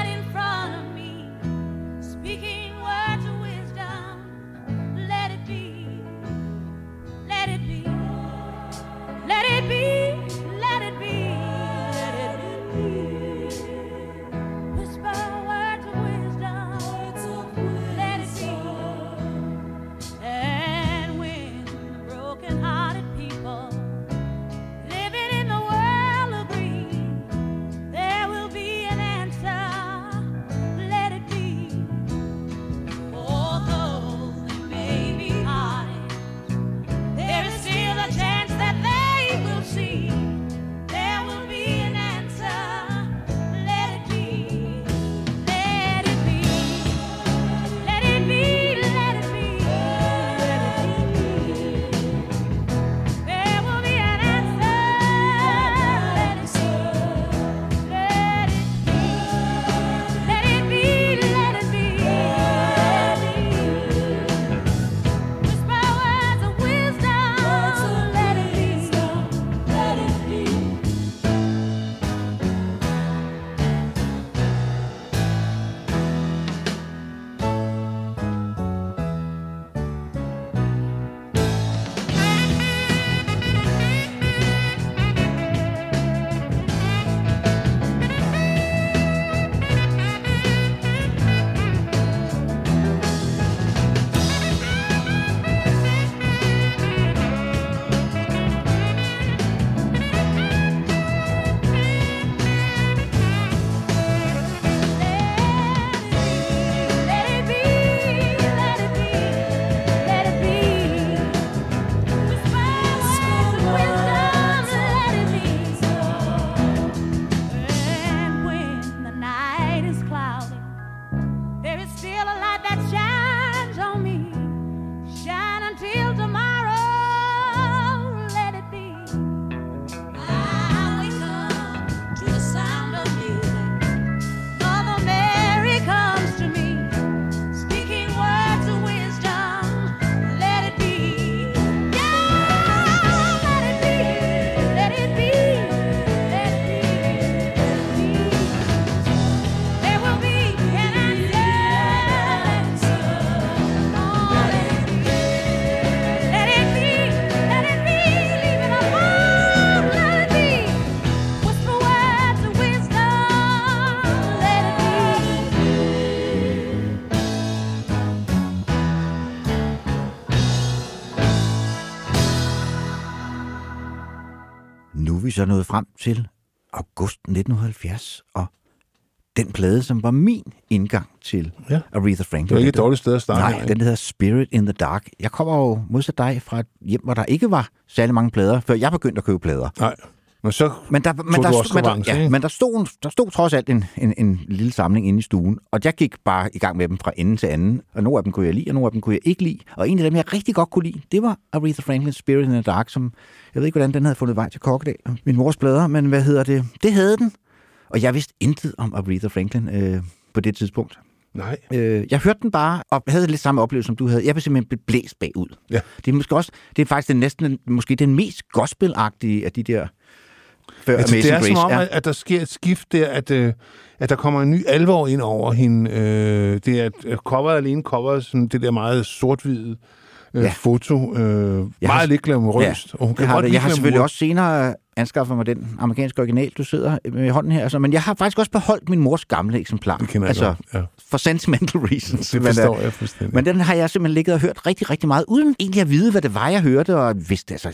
Så nået frem til august 1970, og den plade, som var min indgang til Ja. Aretha Franklin. Det var ikke et dårligt sted at starte. Nej, den hedder Spirit in the Dark. Jeg kommer jo modsat dig fra et hjem, hvor der ikke var særlig mange plader, før jeg begyndte at købe plader. Nej. Men så Men der, men der, også men der, ja, ikke? men der stod, der stod trods alt en, en, en lille samling inde i stuen, og jeg gik bare i gang med dem fra ende til anden, og nogle af dem kunne jeg lide, og nogle af dem kunne jeg ikke lide. Og en af dem, jeg rigtig godt kunne lide, det var Aretha Franklin's Spirit in the Dark, som, jeg ved ikke, hvordan den havde fundet vej til Kokkedal, min mors plader, men hvad hedder det? Det havde den. Og jeg vidste intet om Aretha Franklin øh, på det tidspunkt. Nej. Øh, jeg hørte den bare, og havde lidt samme oplevelse, som du havde. Jeg blev simpelthen blæst bagud. Ja. Det er måske også, det er faktisk den næsten, måske den mest gospelagtige af de der før Altså, det Amazing er som Grace. om, at, at der sker et skift der, at, øh, at der kommer en ny alvor ind over hende. Øh, det er, at coveret alene coveret sådan det der meget sort-hvide øh, Ja. foto. Øh, Jeg meget har- lidt glamourøst. og hun kan jeg har, det. jeg har selvfølgelig også senere anskaffer mig den amerikanske original, du sidder med i hånden her. Altså, men jeg har faktisk også beholdt min mors gamle eksemplar. Det kender jeg altså, godt, ja. for sentimental reasons. Det Men, øh, forstår jeg fuldstændig. Men den har jeg simpelthen ligget og hørt rigtig, rigtig meget, uden egentlig at vide, hvad det var, jeg hørte. Og vidste, altså,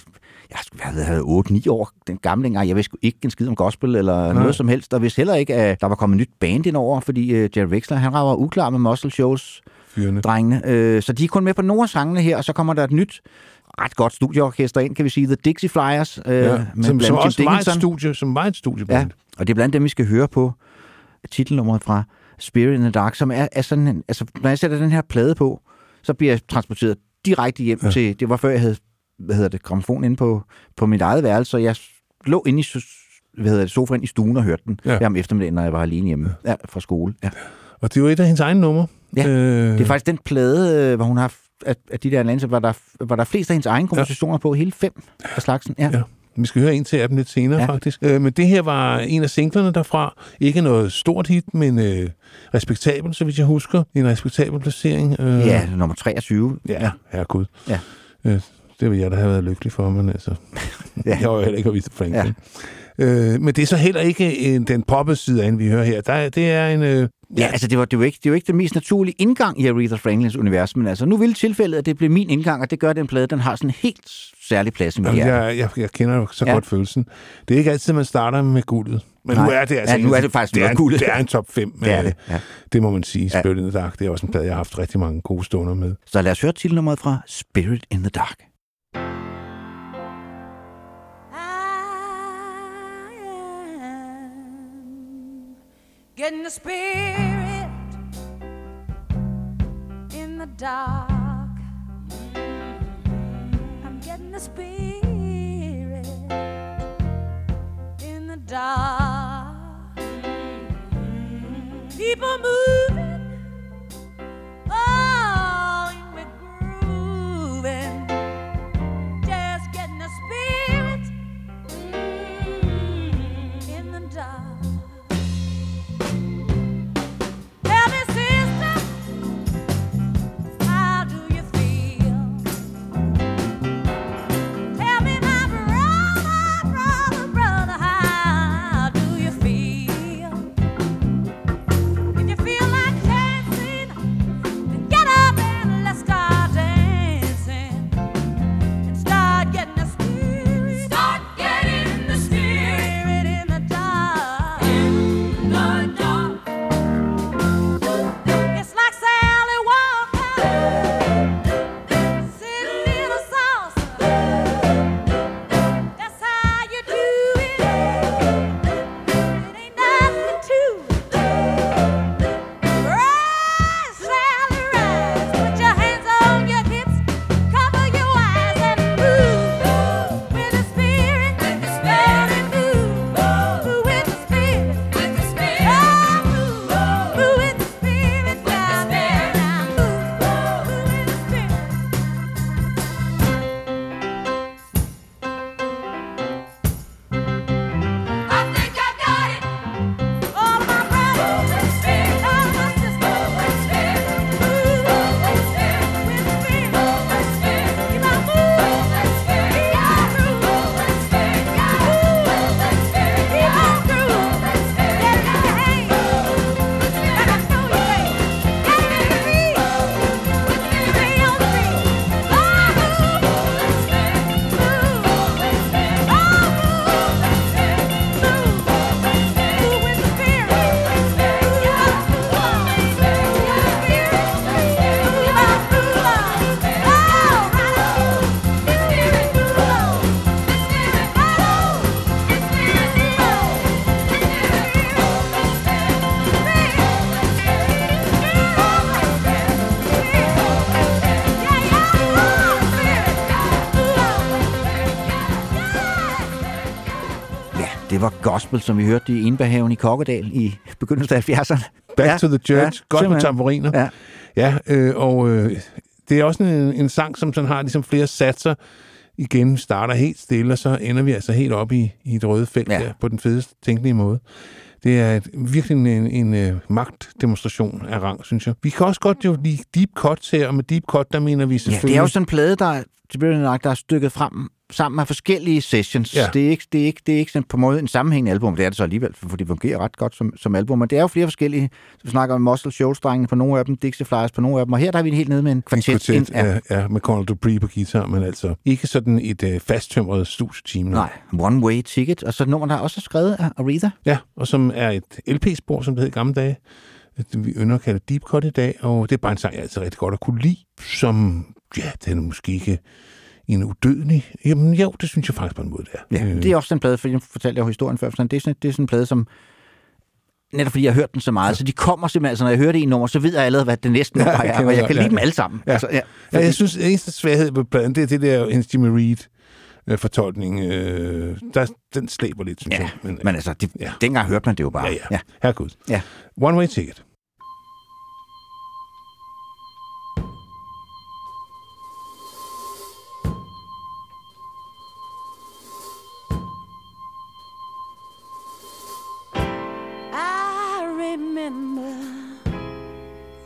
jeg skulle have 8-9 år, den gamle gang. Jeg vidste ikke en skid om gospel eller Nej. noget som helst. Og vidste heller ikke, at der var kommet nyt band ind over, fordi uh, Jerry Wexler, han var uklar med Muscle Shows Fyrene. drengene. Øh, så de er kun med på nogle af sangene her, og så kommer der et nyt, ret godt studieorkester ind, kan vi sige, The Dixie Flyers. Øh, Ja. med Som, blandt som også var et studie, som var et studie. Ja, og det er blandt dem, vi skal høre på titelnummeret fra Spirit in the Dark, som er, er sådan en, altså, når jeg sætter den her plade på, så bliver jeg transporteret direkte hjem ja. til, det var før jeg havde, hvad hedder det, gramofon inde på, på mit eget værelse, så jeg lå inde i hvad hedder det, sofaen i stuen og hørte den Ja. ja. her om eftermiddagen, når jeg var alene hjemme ja. fra skole. Ja. Og det er jo et af hendes egne numre. Ja, øh, Det er faktisk den plade, øh, hvor hun har at, at de der lande, var der, var der flest af hendes egne kompositioner ja. på, hele fem af slagsen. Ja. Ja. Vi skal høre en til af dem lidt senere, ja. Faktisk. Øh, men det her var en af singlerne derfra. Ikke noget stort hit, men øh, respektabel, så vidt jeg husker. En respektabel placering. Øh, ja, nummer 23. Ja, herregud. Ja. Øh, det vil jeg da have været lykkelig for, men altså... ja. Ja. Jeg var jo heller ikke at vise Franklin. Ja. Øh, men det er så heller ikke en, den poppede side af hende, vi hører her. Der, er- det er en... Øh, Ja, altså det var, det var ikke, det var ikke den mest naturlige indgang i Aretha Franklins univers, men altså nu ville tilfældet, at det blev min indgang, og det gør den plade, den har sådan en helt særlig plads i mit Jamen, jeg, jeg, jeg kender jo så ja. Ja. godt følelsen. Det er ikke altid, man starter med guldet. Men Nej. nu er det altså... Ja, nu er det faktisk det er, noget en, guld. det er en top 5. Det er det, ja. det må man sige. Ja. Spirit in the Dark, det er også en plade, jeg har haft rigtig mange gode stunder med. Så lad os høre titelnummeret fra Spirit in the Dark. Getting the spirit in the dark. I'm getting the spirit in the dark. People moving, gospel, som vi hørte i Indberghaven i Kokkedal i begyndelsen af 70'erne. Back ja, to the church. Ja, Ja, Godt med simpelthen. tamburiner. Ja. Ja, øh, og øh, det er også en, en sang, som sådan har ligesom flere satser. Igen starter helt stille, og så ender vi altså helt op i, i et røde felt Ja. ja. der, på den fedeste tænkelige måde. Det er et, virkelig en, en, en øh, magtdemonstration af rang, synes jeg. Vi kan også godt jo lide deep cuts her, og med deep cut, der mener vi Ja, selvfølgelig... det er jo sådan en plade, der, der er stykket frem sammen af forskellige sessions. Ja. Det, er ikke, det, er ikke, det er ikke sådan på en måde en sammenhængende album. Det er det så alligevel, for det fungerer ret godt som, som album. Men det er jo flere forskellige. Så vi snakker om Muscle shoals på nogle af dem, Dixie Flyers på nogle af dem. Og her der er vi helt nede med en kvartet. Kvartet, ind- ja. ja, med Conal Dupree på guitar, men altså ikke sådan et øh, fasttømret studieteam. Nej, One Way Ticket. Og så nummer, der er også skrevet af Aretha. Ja, og som er et LP-spor, som det hed i gamle dage. Vi ynder at kalde Deep Cut i dag, og det er bare en sang, jeg altid rigtig godt at kunne lide, som, ja, den er måske ikke en udødelig. Jamen jo, det synes jeg faktisk på en måde, det er. Ja, det er også den plade, for jeg fortalte jo historien før, sådan, det, er sådan, det er sådan en plade, som netop fordi jeg har hørt den så meget, så de kommer simpelthen, altså når jeg hører det i en nummer, så ved jeg allerede, hvad det næste nummer jeg er, og jeg kan ja. lide dem alle sammen. Ja. Altså, ja, Ja, fordi- jeg synes, at eneste svaghed ved pladen, det er det der hendes Jimmy Reed øh, fortolkning. Øh, der, den slæber lidt, synes Ja, jeg. Men, men altså, det, Ja. ja. dengang hørte man det jo bare. ja, ja. Herregud. Ja. One Way Ticket.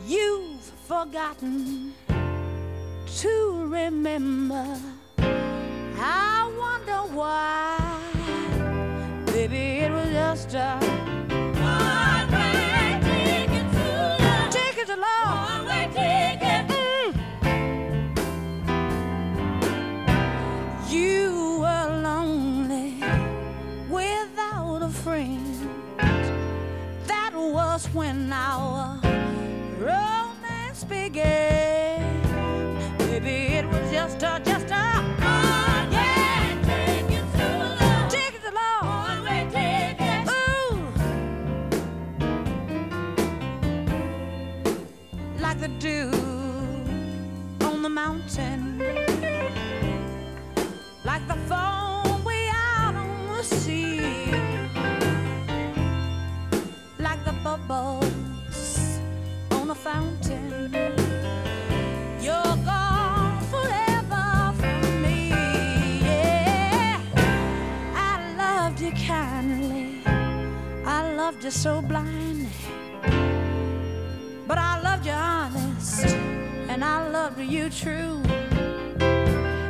You've forgotten to remember. I wonder why. Baby, it was just a one-way ticket to love. Ticket to love. One-way ticket. You were lonely without a friend. That was when our romance began. Maybe it was just a, just a. yeah. Ticket to love. Ticket to love. One-way ticket. Ooh. Like the dew on the mountain. You so blindly. But I loved you honest, and I loved you true.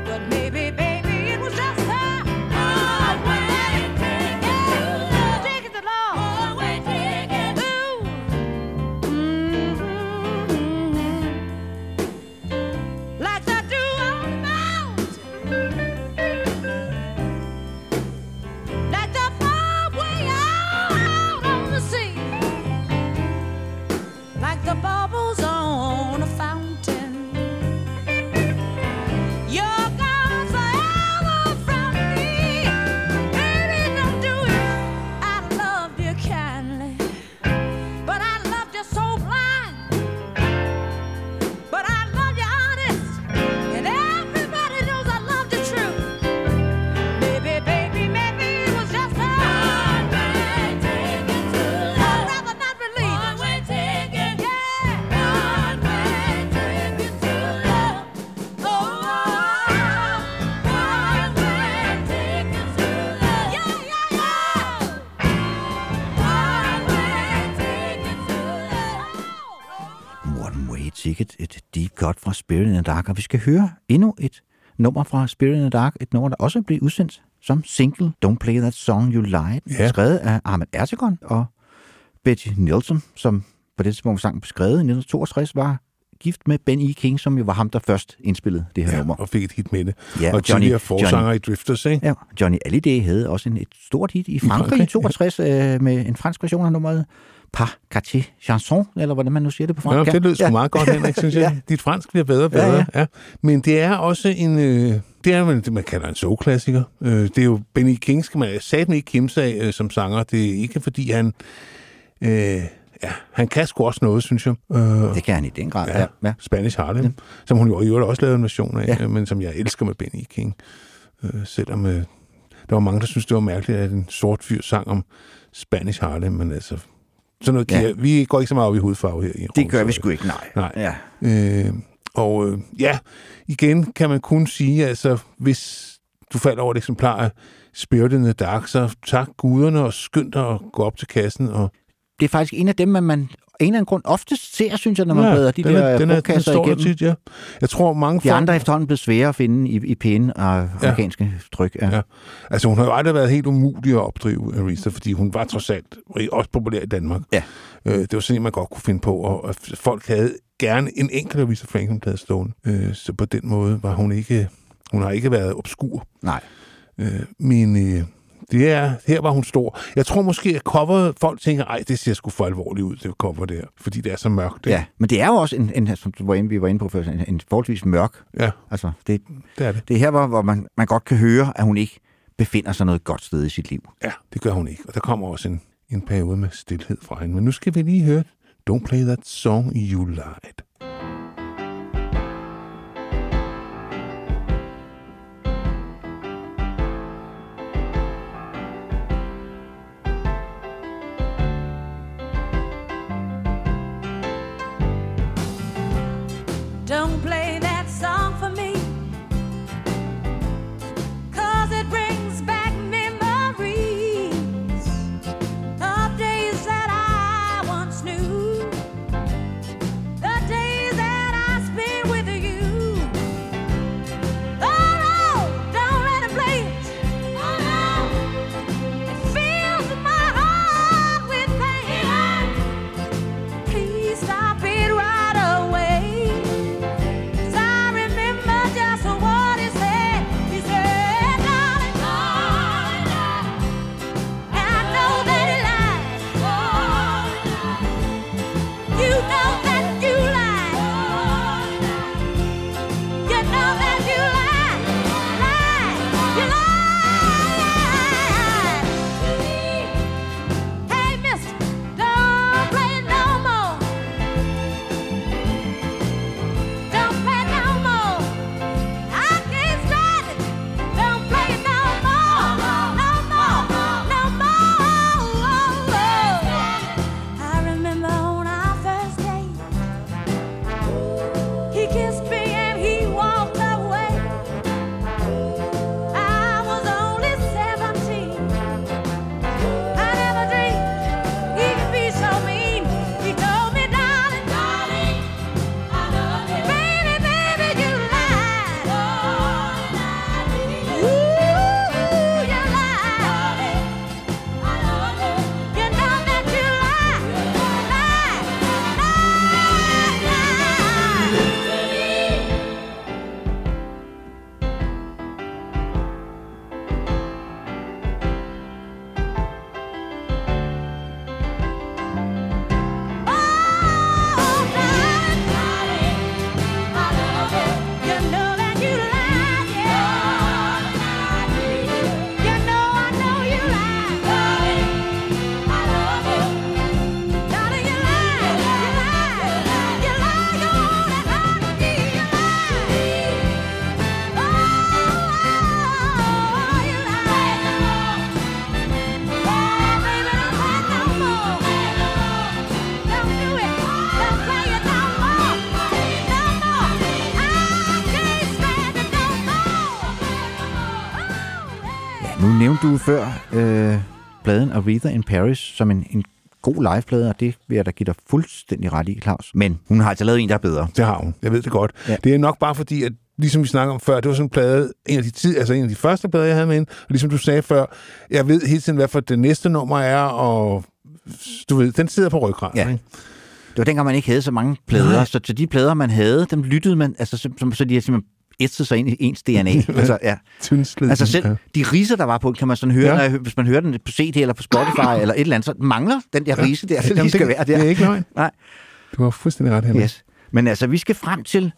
But maybe, baby, it was just fra Spirit in the Dark. Og vi skal høre endnu et nummer fra Spirit in the Dark, et nummer, der også blev udsendt som single, Don't Play That Song You Lied, Ja. skrevet af Ahmed Ertegun og Betty Nielsen, som på det tidspunkt sang beskrevet i 1962, var gift med Ben E. King, som jo var ham, der først indspillede det her Ja, nummer. og fik et hit med det. Ja, og og Johnny- tidligere forsanger Johnny- i Drifters, ikke? Ja, Johnny Hallyday havde også en, et stort hit i Frankrig, i 62 øh, med en fransk version af nummeret Par Quartier Chanson, eller hvordan man nu siger det på Ja, fransk. det lød sgu meget godt, Henrik, synes jeg. Ja. Dit fransk bliver bedre og bedre. Ja, Ja, ja. ja. Ja. Men det er også en... Øh, det er det, man kalder en soul-klassiker. Øh, det er jo Benny King, skal man satme ikke kimse af øh, som sanger. Det er ikke, fordi han... Øh, ja, han kan sgu også noget, synes jeg. Øh, Det kan han i den grad, ja, ja. ja. Spanish Harlem, ja. som hun jo i øvrigt også lavede en version af, Ja. ja. men som jeg elsker med Benny King. Øh, selvom øh, der var mange, der synes det var mærkeligt, at en sort fyr sang om Spanish Harlem, men altså... Sådan noget, Ja. ja. vi går ikke så meget op i hudfarve her. I Det gør vi sgu ikke, nej. Nej. Ja. Øh, og øh, ja, igen kan man kun sige, altså hvis du falder over et eksemplar af Spirit in the Dark, så tak guderne og skynd dig at gå op til kassen og det er faktisk en af dem, man, man af en eller anden grund ofte ser, synes jeg, når man ja, bladrer de den der er, den er, den står igennem. tit, ja. Jeg tror, mange De folk... andre er efterhånden blevet svære at finde i, i pæne uh, amerikanske tryk. Ja. Ja. Altså, hun har jo aldrig været helt umulig at opdrive, Aretha, fordi hun var trods alt også populær i Danmark. Ja. Øh, det var sådan en, man godt kunne finde på, og, og folk havde gerne en enkelt Aretha Franklin-plade stående. Øh, så på den måde var hun ikke... Hun har ikke været obskur. Nej. Øh, men øh, det er, her var hun stor. Jeg tror måske, at coveret, folk tænker, ej, det ser sgu for alvorligt ud, det cover der, fordi det er så mørkt. ikke? Ja, men det er jo også, en, en, som du var inde, vi var inde på før, en, en forholdsvis mørk. ja, Altså, det, det er det. det er her, hvor, hvor man, man godt kan høre, at hun ikke befinder sig noget godt sted i sit liv. Ja, det gør hun ikke. Og der kommer også en, en periode med stillhed fra hende. Men nu skal vi lige høre Don't Play That Song You Lied. Du før øh, pladen Aretha in Paris som en, en god liveplade, og det vil jeg da give dig fuldstændig ret i, Claus. Men hun har altså lavet en, der er bedre. Det har hun. Jeg ved det godt. Ja. Det er nok bare fordi, at ligesom vi snakker om før, det var sådan en plade, en af de, tid, altså en af de første plader, jeg havde med hende, og ligesom du sagde før, jeg ved hele tiden, hvad for det næste nummer er, og du ved, den sidder på ryggraden. Ja. Ikke? Det var dengang, man ikke havde så mange plader, Nej. så til de plader, man havde, dem lyttede man, altså, så, så, så de har simpelthen ætset sig ind i ens DNA. altså, ja. Tyndslid. altså selv de riser, der var på, kan man sådan høre, Ja. ja. når jeg, hvis man hører den på CD eller på Spotify eller et eller andet, så mangler den der rise der, der lige skal det, være der. Det er ikke løgn. Nej. Du har fuldstændig ret, Henrik. Yes. Men altså, vi skal frem til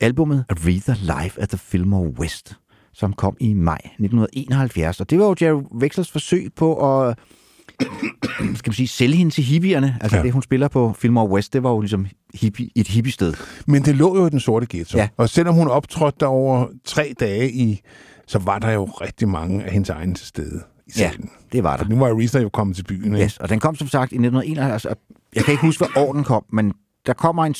albummet Aretha Live at the Fillmore West, som kom i maj 1971. Og det var jo Jerry Wexlers forsøg på at skal man sige, sælge hende til hippierne. Altså Ja. det, hun spiller på Fillmore West, det var jo ligesom hippie, et hippiested. Men det lå jo i den sorte ghetto. Ja. Og selvom hun optrådte der over tre dage i, så var der jo rigtig mange af hendes egne til stede i Ja, det var der. For nu var Aretha jo kommet til byen. Ikke? Yes, og den kom som sagt i 1971. Altså, jeg kan ikke huske, hvad år den kom, men der kommer en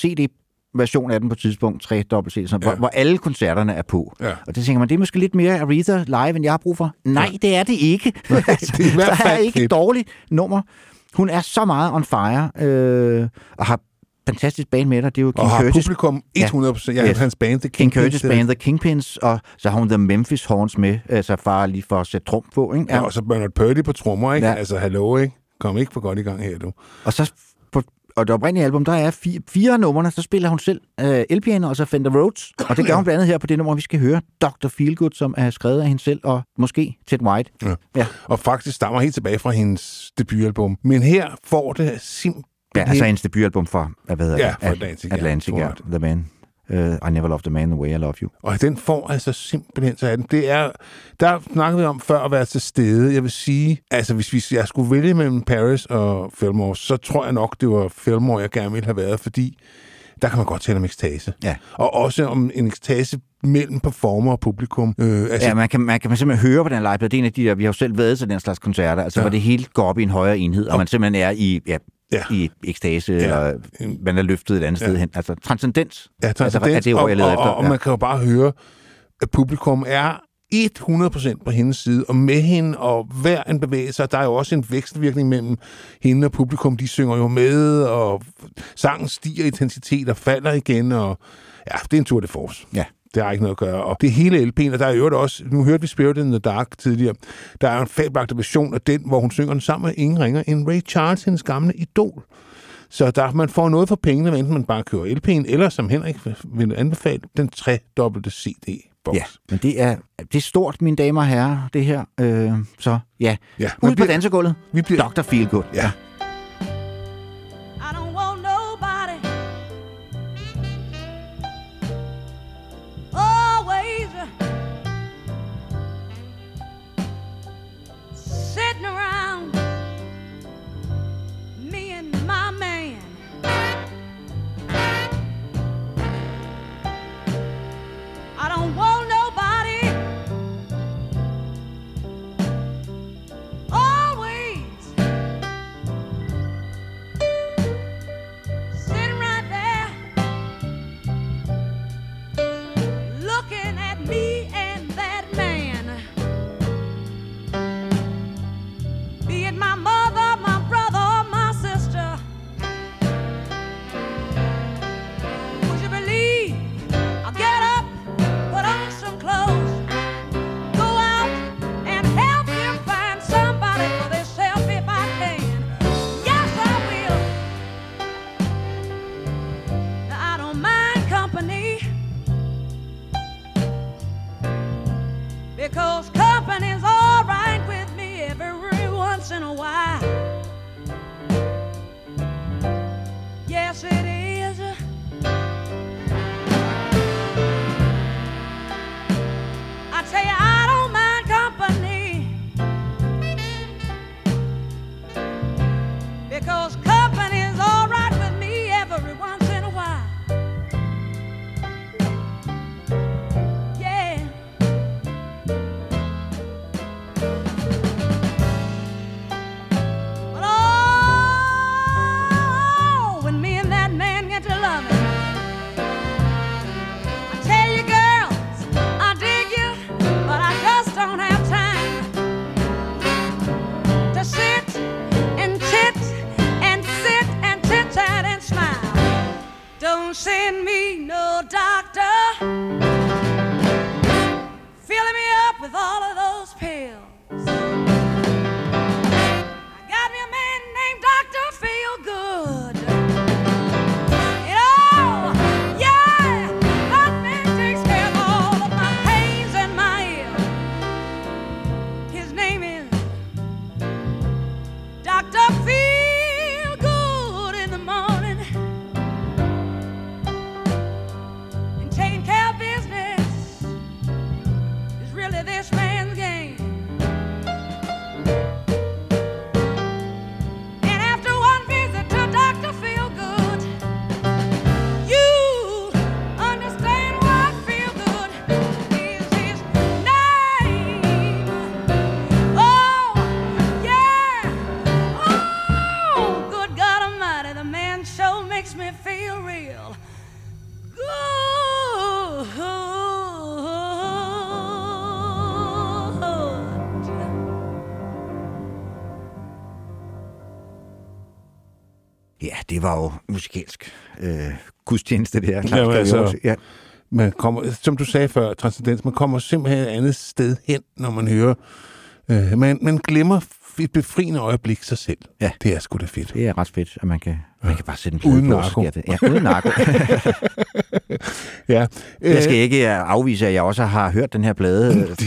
CD-version af den på et tidspunkt, 3 dobbelt Ja. hvor, hvor alle koncerterne er på. Ja. Og det tænker man, det er måske lidt mere Aretha live, end jeg har brug for. Nej, det er det ikke. det er der er ikke et dårligt nummer. Hun er så meget on fire, øh, og har fantastisk band med dig. Det er jo Og King har Curtis, publikum 100%. Ja, Yes. yes. hans band, det King Curtis Band, The Kingpins, og så har hun The Memphis Horns med, altså far lige for at sætte trum på, ikke? Ja, og så Bernard Purdy på trommer, ikke? Ja. Ja. Altså, hallo, ikke? Kom ikke for godt i gang her, du. Og så på og det oprindelige album, der er fire, fire af numrene, så spiller hun selv øh, elpiano og så Fender Rhodes. Og det gør hun blandt andet her på det nummer, vi skal høre, Dr. Feelgood, som er skrevet af hende selv, og måske Ted White. Ja. Ja. Og faktisk stammer helt tilbage fra hendes debutalbum. Men her får det simpelthen... Ja, altså hendes debutalbum fra, hvad hedder Ja, fra Atlantic, ja, Atlantic, ja. jeg. The Man. Uh, I Never Loved a Man the Way I Love You. Og den får altså simpelthen så af den. Det er, der snakkede vi om før at være til stede. Jeg vil sige, altså hvis vi, jeg skulle vælge mellem Paris og Fillmore, så tror jeg nok, det var Fillmore, jeg gerne ville have været, fordi der kan man godt tale om ekstase. Ja. Og også om en ekstase mellem performer og publikum. Øh, altså, Ja, man kan, man kan simpelthen høre på den liveplade. Det er en af de der, vi har jo selv været til den slags koncerter, altså Ja. hvor det hele går op i en højere enhed, og man simpelthen er i, ja, Ja. i ekstase, Ja. eller man er løftet et andet Ja. sted hen. Altså transcendens. Ja, altså, er transcendens, det ord, jeg og, efter. Og, og man kan jo bare høre, at publikum er 100% på hendes side, og med hende, og hver en bevægelse, der er jo også en vækstvirkning mellem hende og publikum, de synger jo med, og sangen stiger i intensitet og falder igen, og ja, det er en tur de force. Ja. Det har ikke noget at gøre. Og det hele LP'en, og der er jo også, nu hørte vi Spirit in the Dark tidligere, der er en fabelagtig version af den, hvor hun synger den sammen med ingen ringer end Ray Charles, hendes gamle idol. Så der, man får noget for pengene, hvad enten man bare kører LP'en, eller som Henrik vil anbefale, den tredobbelte CD-boks. Ja, men det er, det er stort, mine damer og herrer, det her. Øh, så ja, ja. ud på bliver- dansegulvet. Vi bliver, Dr. Feelgood. ja. I Cause. This man's det var jo musikalsk øh, gudstjeneste, det her. Jamen, altså- ja. Man kommer, som du sagde før, transcendens, man kommer simpelthen et andet sted hen, når man hører. Øh, man, man glemmer et befriende øjeblik sig selv. Ja. Det er sgu da fedt. Det er ret fedt, at man kan, man kan bare sætte en plade Uden på, narko. det. Ja, uden narko. Ja. jeg skal ikke øh, afvise, at jeg også har hørt den her plade. det,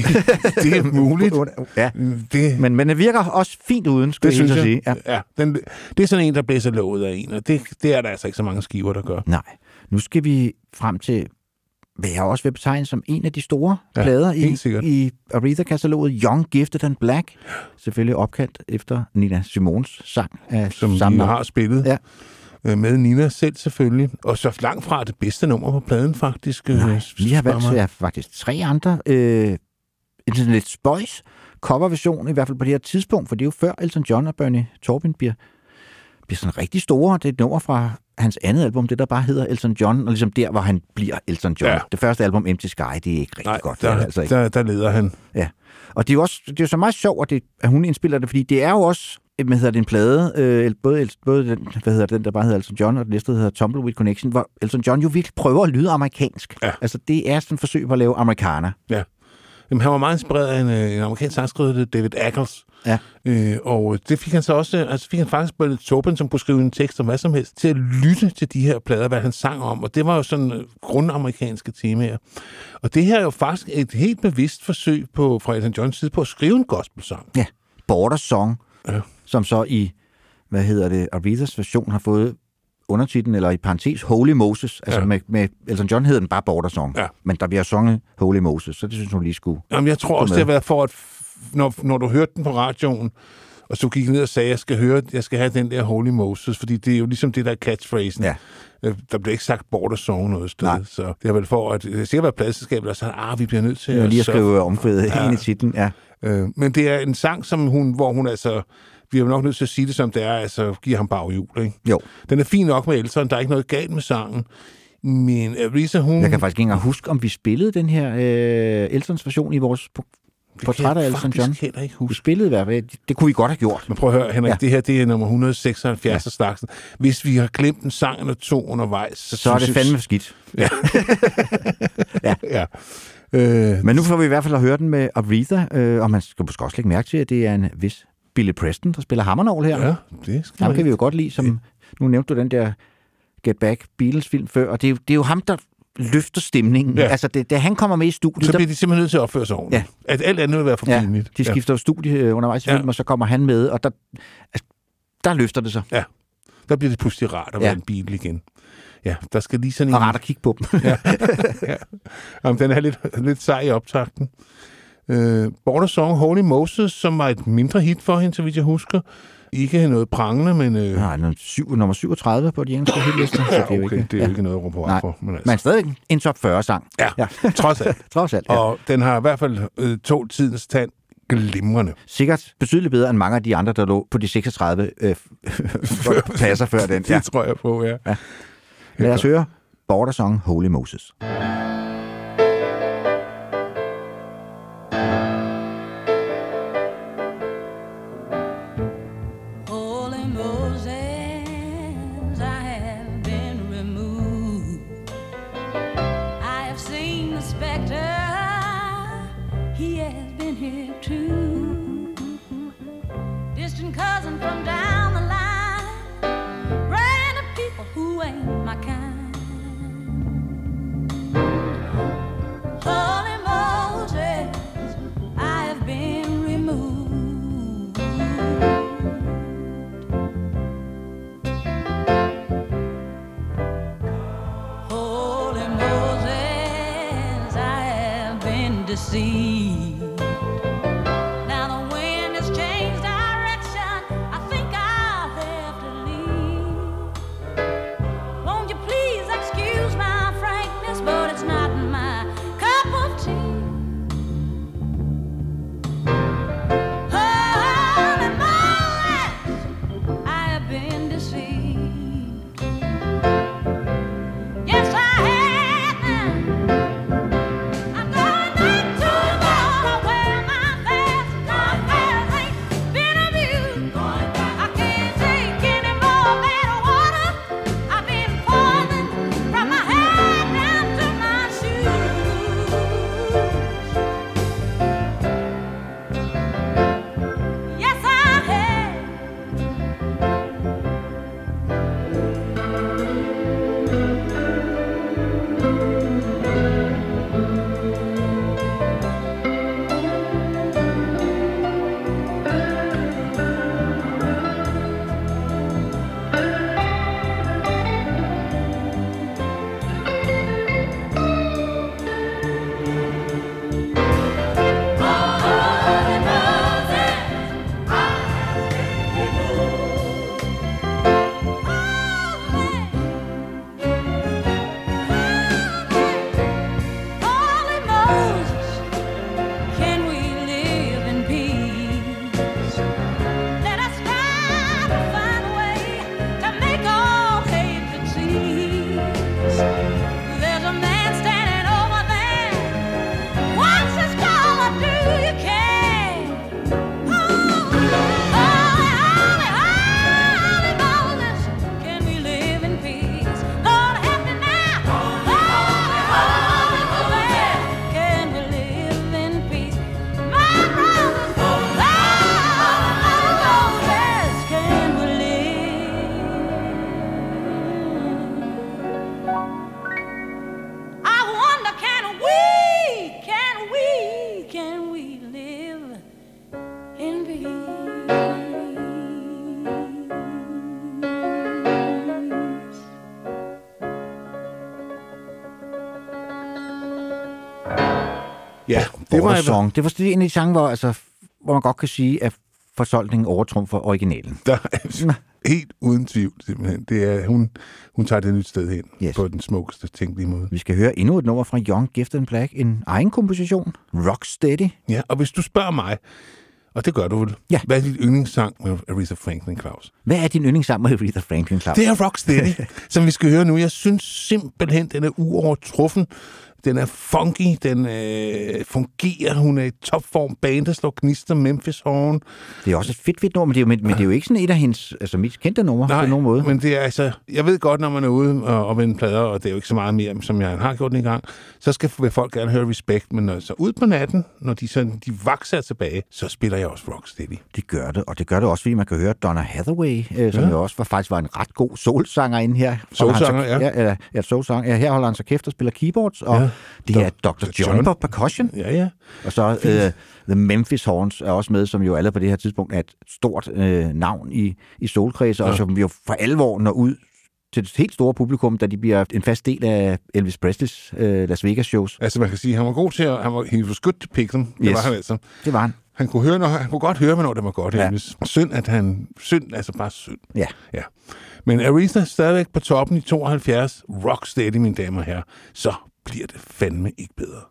det er muligt. ja. Det, Men, men det virker også fint uden, skulle det jeg synes jeg. sige. Ja. Ja. Ja, den, det er sådan en, der blæser låget af en, og det, det er der altså ikke så mange skiver, der gør. Nej, nu skal vi frem til, hvad jeg også vil betegne som en af de store Ja, plader i, sikkert. i Aretha-kataloget, Young, Gifted and Black. Selvfølgelig opkaldt efter Nina Simons sang af Som samme har spillet. Ja. Øh, Med Nina selv selvfølgelig. Og så langt fra det bedste nummer på pladen, faktisk. øh, Nej, vi har valgt ja, faktisk tre andre. Øh, en sådan lidt spøjs coverversion, i hvert fald på det her tidspunkt, for det er jo før Elton John og Bernie Taupin bliver, bliver sådan rigtig store. Det er et nummer fra hans andet album, det der bare hedder Elton John, og ligesom der, hvor han bliver Elton John. Ja. Ja. Det første album, Empty Sky, det er ikke rigtig Nej, godt. Er der, det altså ikke. der, der leder han. Ja. Og det er jo også det er så meget sjovt, at, det, at hun indspiller det, fordi det er jo også hvad hedder det, en plade, øh, både, både den, hvad hedder den, der bare hedder Elton John, og den næste der hedder Tumbleweed Connection, hvor Elton John jo virkelig prøver at lyde amerikansk. Ja. Altså det er sådan et forsøg på at lave amerikaner. Jamen, han var meget inspireret af en, øh, en amerikansk sangskriver, David Ackles. Ja. Øh, og det fik han så også, altså fik han faktisk Bernard Tobin, som kunne skrive en tekst om hvad som helst, til at lytte til de her plader, hvad han sang om. Og det var jo sådan øh, grundamerikanske temaer. Og det her er jo faktisk et helt bevidst forsøg på, fra Elton Johns side på at skrive en gospelsang. Ja. Border Song, Ja. som så i, hvad hedder det, Arethas version har fået undertitlen, eller i parentes, Holy Moses. Altså Ja. med, med Elton John hedder den bare Border Song. Ja. Men der bliver sunget Holy Moses, så det synes hun lige skulle. Jamen, jeg tror også, med. det har været for, at når, når du hørte den på radioen, og så gik ned og sagde, at jeg skal høre, jeg skal have den der Holy Moses, fordi det er jo ligesom det der catchphrasen. Ja. Øh, Der blev ikke sagt border song noget sted, Nej. så det har vel for, at det sikkert været pladselskabet, der sagde, ah, vi bliver nødt til Jeg lige at skrive omkvædet Ja. ind i titlen. Ja. Øh, men det er en sang, som hun, hvor hun altså, vi er jo nok nødt til at sige det som det er, altså giver ham baghjul, ikke? Jo, Den er fin nok med Elton, der er ikke noget galt med sangen, men Risa, hun... jeg kan faktisk ikke engang huske, om vi spillede den her øh, Eltons version i vores det portræt af Elton John. heller ikke Vi huske. spillede hvad? Det, det kunne vi godt have gjort. Men prøv at høre, Henrik, ja. Ja. det her det er nummer 176 ja. af slagsen. Hvis vi har glemt en sang eller to undervejs, så, Så er det fandme skidt. Ja. Øh, Men nu får vi i hvert fald at høre den med Aretha, øh, og man skal måske også lægge mærke til, at det er en vis Billy Preston, der spiller hammernål her. ja, det skal Ham kan vi jo godt lide, som nu nævnte du den der Get Back Beatles-film før, og det er, jo, det er jo ham, der løfter stemningen. Ja. Ja. Altså, det, da han kommer med i studiet, Så bliver de simpelthen nødt til at opføre sig ordentligt. Ja. At alt andet vil være for ja, pinligt. de skifter jo studie øh, undervejs i Ja. filmen, og så kommer han med, og der, altså, der løfter det sig. Ja. Der bliver det pludselig rart at være Ja. en bil igen. Ja, der skal lige sådan en... Og rart at kigge på dem. Jamen, den er lidt, lidt sej i optakten. Øh, Border Song Holy Moses, som var et mindre hit for hende, så vidt jeg husker. Ikke noget prangende, men... Øh, Nej, nummer syv- nummer 37 på de engelske hitlister. så ja, det er jo okay, ikke, det er ja. ikke noget at råbe Nej. for. Men, altså, Men stadig en top 40-sang. ja, Ja. trods alt. Trods alt, ja. Og den har i hvert fald øh, to tidens tand glimrende. Sikkert betydeligt bedre end mange af de andre, der lå på de 36 øh, pladser før den. Det Ja. tror jeg på, ja. Lad os høre Border Song Holy Moses. Holy Var, song. Det var en af de sange, hvor, altså, hvor man godt kan sige, at fortolkningen overtrumfer originalen. der er helt uden tvivl, simpelthen. Det er, hun, hun tager det et nyt sted hen Yes. på den smukkeste tænkelige måde. Vi skal høre endnu et nummer fra Young, Gifted and Black, en egen komposition, Rocksteady. Ja, og hvis du spørger mig, og det gør du vel, Ja. hvad er dit yndlingssang med Aretha Franklin, Claus? Hvad er din yndlingssang med Aretha Franklin, Claus? Det er Rocksteady, som vi skal høre nu. Jeg synes simpelthen, den er uovertruffen. Den er funky, den øh, fungerer, hun er i topform. Bandet slår gnister, Memphis Horn. Det er også et fedt, fedt nummer, men det er jo, men, men det er jo ikke sådan et af hendes altså, mest kendte numre på nogen måde. men det er altså... Jeg ved godt, når man er ude og, og vende plader, og det er jo ikke så meget mere, som jeg har gjort den i gang, så skal folk gerne høre Respect, men når så ud på natten, når de, sådan, de vakser tilbage, så spiller jeg også Rocksteady. Det gør det, og det gør det også, fordi man kan høre Donna Hathaway, øh, som Ja. jo også var, faktisk var en ret god soulsanger inde her. Soulsanger, ja. ja. Ja, soulsanger. Ja, her holder han sig kæft og spiller keyboards, og Ja. Det er Dr. John, John. på percussion. Ja, ja. Og så uh, The Memphis Horns er også med, som jo alle på det her tidspunkt er et stort uh, navn i, i soulkredse, ja. og som jo for alvor når ud til det helt store publikum, da de bliver en fast del af Elvis Presleys uh, Las Vegas shows. Altså, man kan sige, at han var god til at... Han var, he was good to pick them. Det Yes. var han altså. Det var han. Han kunne, høre, når, han kunne godt høre, hvornår det var godt, Ja. Elvis. Synd, at han... Synd, altså bare synd. Ja. Ja. Men Aretha stadigvæk på toppen i 72. Rocksteady, mine damer og herrer. Så bliver det fandme ikke bedre.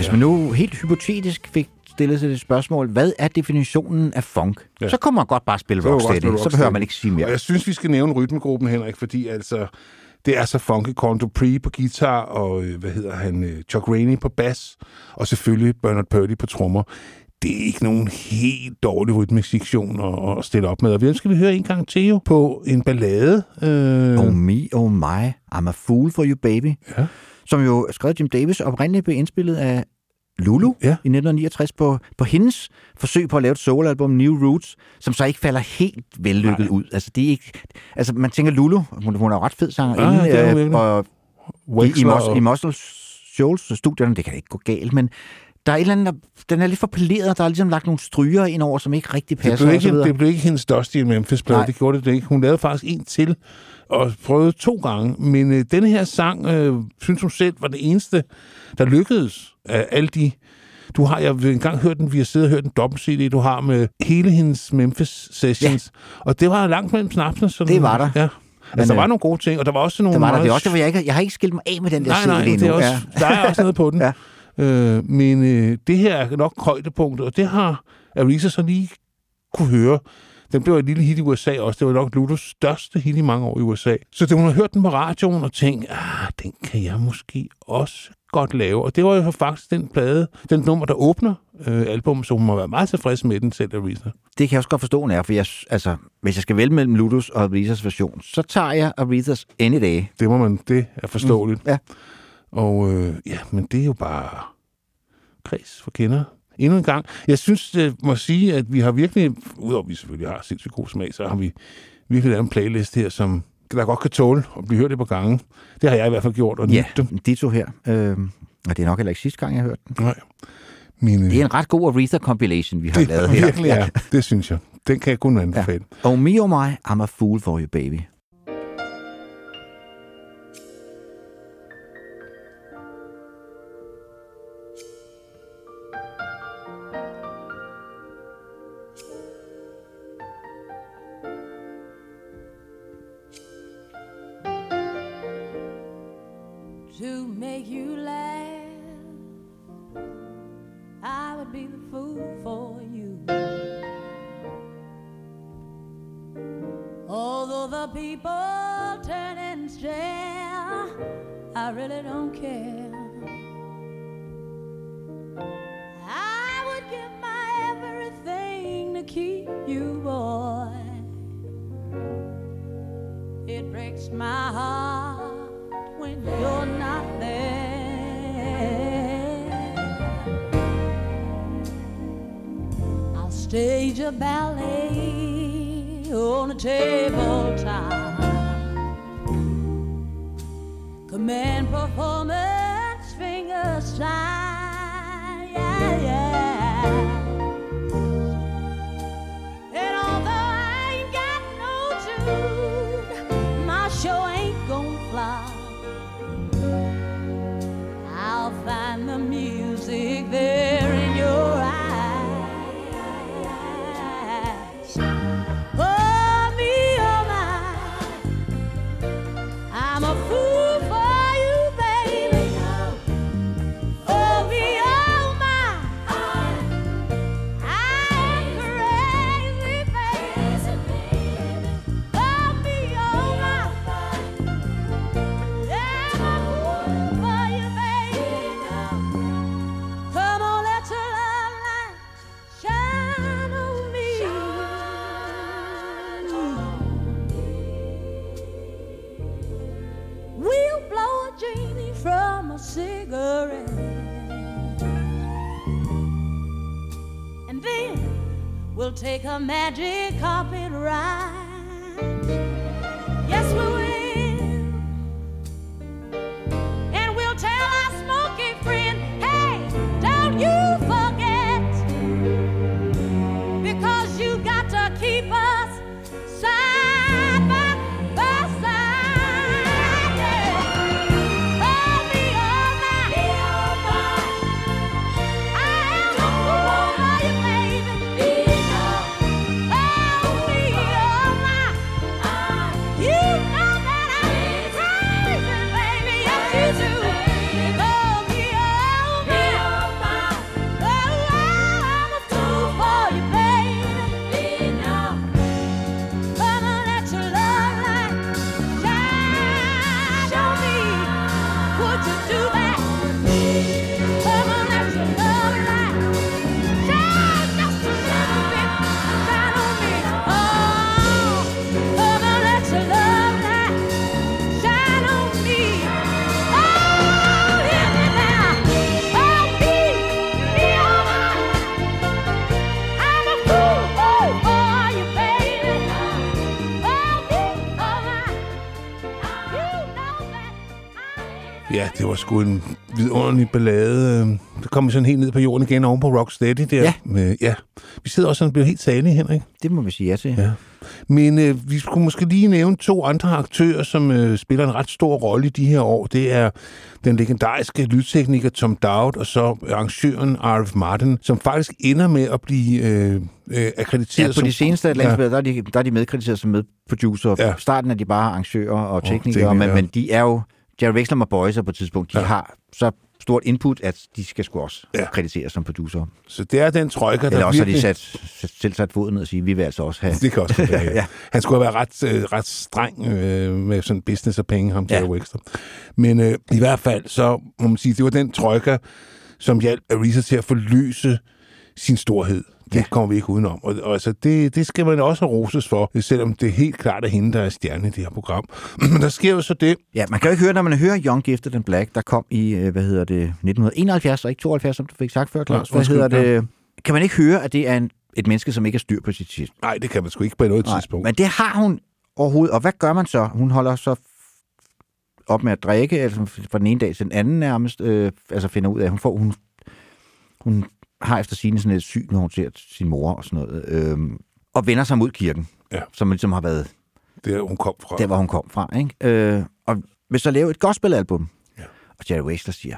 Hvis man nu helt hypotetisk fik stillet sig det spørgsmål, hvad er definitionen af funk? Ja. Så kommer man godt bare spille rocksteady. Så behøver man ikke sige mere. Og jeg synes, vi skal nævne rytmegruppen, Henrik, fordi altså, det er så funky. Con Dupree på guitar, og øh, hvad hedder han, øh, Chuck Rainey på bas, og selvfølgelig Bernard Purdy på trommer. det er ikke nogen helt dårlig rytmisk-sektion at, at stille op med. Og hvem skal vi høre en gang til jo på en ballade? Øh, Oh me, oh my, I'm a fool for you, baby. Ja. Som jo skrevet Jim Davis, oprindeligt blev indspillet af Lulu Ja. i 1969 på, på hendes forsøg på at lave et soloalbum, New Roots, som så ikke falder helt vellykket Nej. ud. Altså, det er ikke, altså, man tænker Lulu, hun, hun er jo ret fed sanger, Ja, hun øh, og i, i, Mus, og- i Muscle Shoals studierne, det kan ikke gå galt, men der er et eller andet, der, den er lidt for poleret, der er ligesom lagt nogle stryger ind over, som ikke rigtig Det passer. blev, og så ikke, det blev ikke hendes i Memphis-plade, det gjorde det ikke. Hun lavede faktisk en til, og prøvede to gange. Men øh, denne her sang, øh, synes hun selv, var det eneste, der lykkedes af alle de... Du har, jeg har engang hørt den, vi har siddet og hørt en dobbelt-CD, du har med hele hendes Memphis Sessions. Ja. Og det var langt mellem snapsene. Sådan, Det var der. Ja. Men, Altså, der var øh, nogle gode ting, og der var også nogle Der var der, det er også jeg, ikke, jeg har ikke skilt mig af med den der Nej, CD nej, det er også, Ja. der er også noget på den. Ja. Øh, men øh, det her er nok højdepunktet, og det har Arisa så lige kunne høre. Den blev et lille hit i USA også. Det var nok Ludos største hit i mange år i USA. Så da hun har hørt den på radioen og tænkt, ah, den kan jeg måske også godt lave. Og det var jo faktisk den plade, den nummer, der åbner øh, album, så hun må være meget tilfreds med den selv, Arisa. Det kan jeg også godt forstå, hun er, for jeg, altså, hvis jeg skal vælge mellem Ludus og Arethas version, så tager jeg Arethas any day. Det må man, det er forståeligt. Mm, ja. Og øh, ja, men det er jo bare kreds for kender. Endnu en gang. Jeg synes, det må sige, at vi har virkelig, udover at vi selvfølgelig har sindssygt god smag, så har vi virkelig lavet en playlist her, som der godt kan tåle at blive hørt et par gange. Det har jeg i hvert fald gjort, og Ja, det. de to her. Øh, og det er nok heller ikke sidste gang, jeg har hørt den. Nej. Mine, Det er en ret god Aretha-compilation, vi har det lavet er her. virkelig er. Det synes jeg. Den kan jeg kun anbefale. Oh me, oh my, I'm a fool for you, baby. The people turn and stare, I really don't care. I would give my everything to keep you, boy. It breaks my heart when you're not there. I'll stage a ballet on a tabletop. Command performance, finger slide. Yeah, yeah. We'll take a magic carpet ride. Var sgu en vidunderlig ballade. Der kom vi sådan helt ned på jorden igen oven på Rocksteady der. Ja. Med, ja. Vi sidder også og bliver helt salige, Henrik. Det må vi sige ja til. Ja. Men øh, vi skulle måske lige nævne to andre aktører, som øh, spiller en ret stor rolle i de her år. Det er den legendariske lydtekniker Tom Dowd, og så arrangøren R.F. Martin, som faktisk ender med at blive øh, øh, akkrediteret Ja, på som... de seneste Atlantis ja. der, er de, der er de medkrediteret som medproducer. Ja. Starten er de bare arrangører og teknikere, teknikere, men, ja. men de er jo... Jerry Wexler og Boyser på et tidspunkt, de Ja. har så stort input, at de skal sgu også Ja. krediteres som producer. Så det er den trojka, der Eller også har de virkelig... sat, selv sat foden ned og sige, vi vil altså også have... Det kan også være, ja. Ja. Han skulle have været ret, øh, ret streng øh, med sådan business og penge, ham Jerry Ja. Wexler. Men øh, i hvert fald, så må man sige, det var den trojka, som hjalp Arisa til at forløse sin storhed. Det ja. Ja. kommer vi ikke udenom. Og, og altså, det, det skal man også roses for, selvom det er helt klart er hende, der er stjerne i det her program. Men der sker jo så det, Ja, man kan jo ikke høre, når man hører Young Gifted and Black, der kom i, øh, hvad hedder det, 1971 og ikke 72, som du fik sagt før, Claus. Ja, Hvad hedder det? Kan man ikke høre, at det er en, et menneske, som ikke har styr på sit shit? nej, det kan man sgu ikke på noget Nej, tidspunkt. Men det har hun overhovedet. Og hvad gør man så? Hun holder så op med at drikke, altså fra den ene dag til den anden nærmest, øh, altså finder ud af, at hun får, hun, hun har efter sine sådan et syg, når hun ser sin mor og sådan noget, øh, og vender sig mod kirken, Ja. som ligesom har været Det er, hun kom fra. der, hvor hun kom fra. Ikke? Øh, og vil så lave et gospelalbum. Ja. Og Jerry Wexler siger,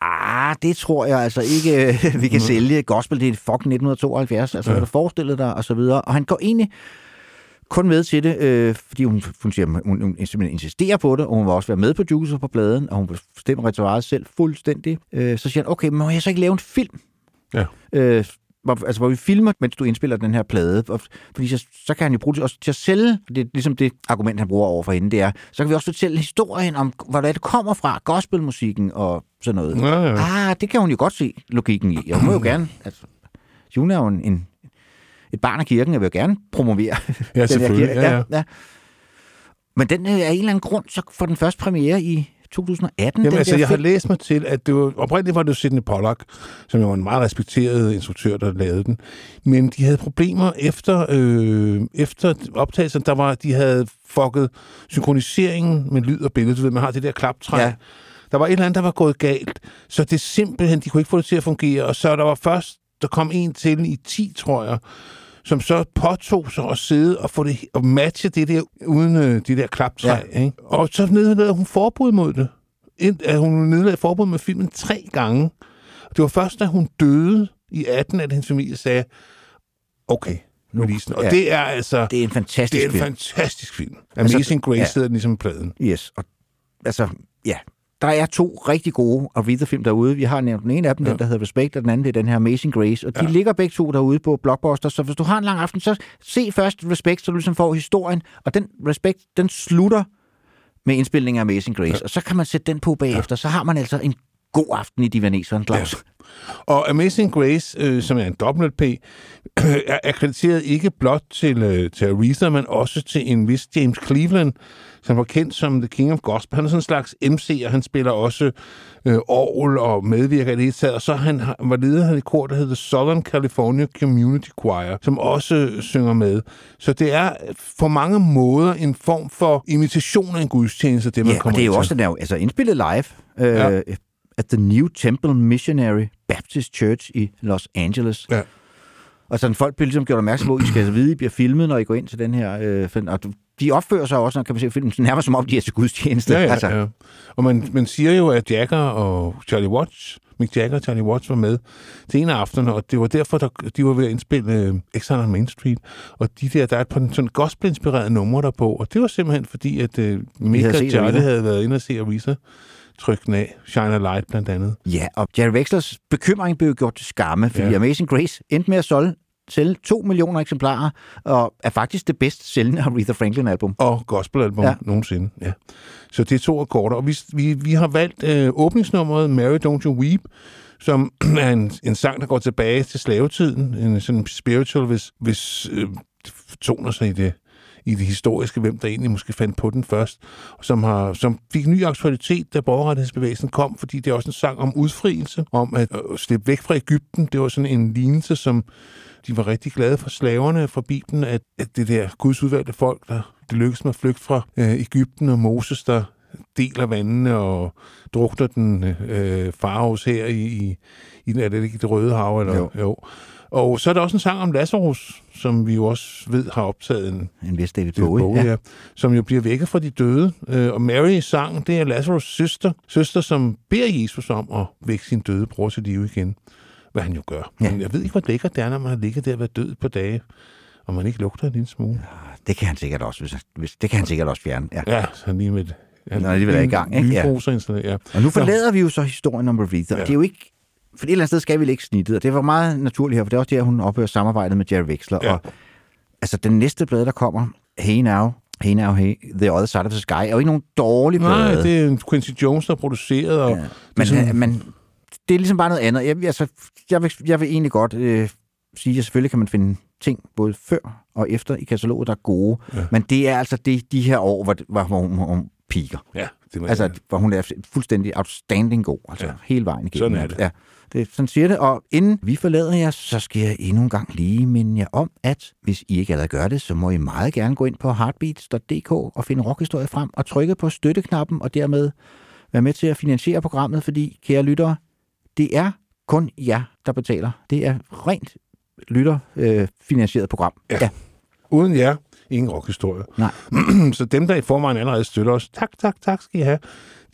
ah, det tror jeg altså ikke, vi kan sælge. Gospel, det er fucking 1972, altså Ja. hvad du forestillet dig, og så videre. Og han går egentlig kun med til det, øh, fordi hun, hun, siger, hun, hun simpelthen insisterer på det, og hun vil også være med producer på pladen, og hun vil bestemme repertoireet selv fuldstændig. Øh, så siger han, okay, må jeg så ikke lave en film? Ja. Øh, hvor, altså, hvor vi filmer, mens du indspiller den her plade. Og, fordi så, så kan han jo bruge det også til at sælge. Det er ligesom det argument, han bruger over for hende, det er, så kan vi også fortælle historien om, hvordan det kommer fra, gospelmusikken og sådan noget. Ja, ja. Ah, det kan hun jo godt se logikken i. Og hun må jo gerne, altså, hun er jo en, en, et barn af kirken, og vil jo gerne promovere Ja, den her selvfølgelig. kirke. Ja, ja. ja. Men den øh, er af en eller anden grund, så får den første premiere i 2018. Jamen den altså, jeg har læst mig til, at det var, oprindeligt var det Sidney Pollack, som jo var en meget respekteret instruktør, der lavede den. Men de havde problemer efter, øh, efter optagelsen, der var, de havde fucket synkroniseringen med lyd og billede. Du ved, man har det der klaptræk. Ja. Der var et eller andet, der var gået galt. Så det simpelthen, de kunne ikke få det til at fungere. Og så der var først, der kom en til i 10, tror jeg, som så påtog sig at sidde og få det og matche det der uden øh, det der klaptræ. Ja. Ikke? Og så nedlagde hun forbud mod det. Ind, at hun nedlagde forbud med filmen tre gange. Det var først, da hun døde i 18, at hendes familie sagde, okay, nu nu, Og ja. det er altså... Det er en fantastisk Det er en film. fantastisk film. Altså, Amazing Grace ja. hedder den ligesom pladen. Yes, og altså, ja. Der er to rigtig gode Aretha-film derude. Vi har nævnt den ene af dem, ja. Ja. den der hedder Respect, og den anden det er den her Amazing Grace. Og de Ja. ligger begge to derude på Blockbuster, så hvis du har en lang aften, så se først Respect, så du ligesom får historien. Og den Respect, den slutter med indspilningen af Amazing Grace. Ja. Og så kan man sætte den på bagefter. Så har man altså en god aften i Divaneseren, Claus. Ja. Og Amazing Grace, øh, som er en dobbelt P, er akkrediteret ikke blot til, øh, til Aretha, men også til en vis James Cleveland, som var kendt som The King of Gospel. Han er sådan en slags MC, og han spiller også øh, orgel og medvirker i det taget. Og så han har- var leder af et kor, der hedder Southern California Community Choir, som også øh, synger med. Så det er på mange måder en form for imitation af en gudstjeneste, det man Ja, og kommer det er jo ind også til. den er jo, altså indspillet live øh, Ja. at The New Temple Missionary Baptist Church i Los Angeles. Ja. Og sådan folk bliver ligesom gjort opmærksom på, I skal altså vide, I bliver filmet, når I går ind til den her øh. Og de opfører sig også, når kan man se filmen, nærmest som om de er til gudstjeneste. Ja, ja, altså, ja. Og man, man siger jo, at Jagger og Charlie Watts, Mick Jagger og Charlie Watts var med til en af aftenerne, og det var derfor, der, de var ved at indspille uh, Exile on Main Street. Og de der, der er et par sådan gospel-inspirerede numre der på, og det var simpelthen fordi, at uh, Mick og Charlie havde været inde og se Aretha trykke den af. Shine a Light blandt andet. ja, og Jerry Wexlers bekymring blev gjort til skamme, fordi ja. Amazing Grace endte med at solge sælge 2 millioner eksemplarer, og er faktisk det bedst sælgende Aretha Franklin-album. Og gospelalbum ja. Ja. nogensinde, ja. Så det er to akkorder. Og vi, vi, vi har valgt øh, åbningsnummeret Mary Don't You Weep, som er en, en sang, der går tilbage til slavetiden. En sådan spiritual, hvis, hvis øh, toner sig i det, i det historiske, hvem der egentlig måske fandt på den først, som, har, som fik ny aktualitet, da borgerrettighedsbevægelsen kom, fordi det er også en sang om udfrielse, om at øh, slippe væk fra Ægypten. Det var sådan en lignelse, som de var rigtig glade for slaverne fra Bibelen, at, at det der Guds udvalgte folk, der det lykkedes med at flygte fra øh, Ægypten og Moses, der deler vandene og drukner den øh, farhus her i, i, i er det ikke det røde hav? Eller? Jo. jo. Og så er der også en sang om Lazarus, som vi jo også ved har optaget en En vis David Bowie. Ja. som jo bliver vækket fra de døde. Øh, og Mary sang, det er Lazarus' søster, søster, som beder Jesus om at vække sin døde bror til live igen. Hvad han jo gør. Ja. Men jeg ved ikke, hvor lækkert det er, når man har ligget der og været død på dage, og man ikke lugter en lille smule. Det kan han sikkert også, hvis, hvis, det kan han sikkert også fjerne. Ja. Ja, så lige med... Ja, Når alligevel er i gang, ikke? Ja. Ja. ja. Og nu forlader vi jo så historien om Aretha, ja. Ja. og det er jo ikke... For et eller andet sted skal vi lægge snittet, og det var meget naturligt her, for det er også der, hun ophører samarbejdet med Jerry Wexler. Ja. Og altså, den næste blad, der kommer, Hey Now, Hey Now, Hey, The Other Side of the Sky, er jo ikke nogen dårlig plade. Nej, det er Quincy Jones, der er produceret, og Ja. det Men, sådan- sådan... men det er ligesom bare noget andet. Jeg, altså, jeg, vil, jeg vil egentlig godt øh, sige, at selvfølgelig kan man finde ting både før og efter i kataloget, der er gode. Ja. Men det er altså det, de her år, hvor, hvor, hvor hun, hun piker. ja, det må Altså, jeg- hvor hun er fuldstændig outstanding god. Altså. Ja. hele vejen igennem. Sådan er det. Ja, det, sådan siger det. Og inden vi forlader jer, så skal jeg endnu en gang lige minde jer om, at hvis I ikke allerede gør det, så må I meget gerne gå ind på heartbeats.dk og finde rockhistorie frem og trykke på støtteknappen og dermed være med til at finansiere programmet, fordi, kære lyttere, det er kun jer, der betaler. Det er rent lytterfinansieret øh, finansieret program. Ja. ja. Uden jer, ingen rockhistorie. Nej. så dem, der i forvejen allerede støtter os, tak, tak, tak skal I have.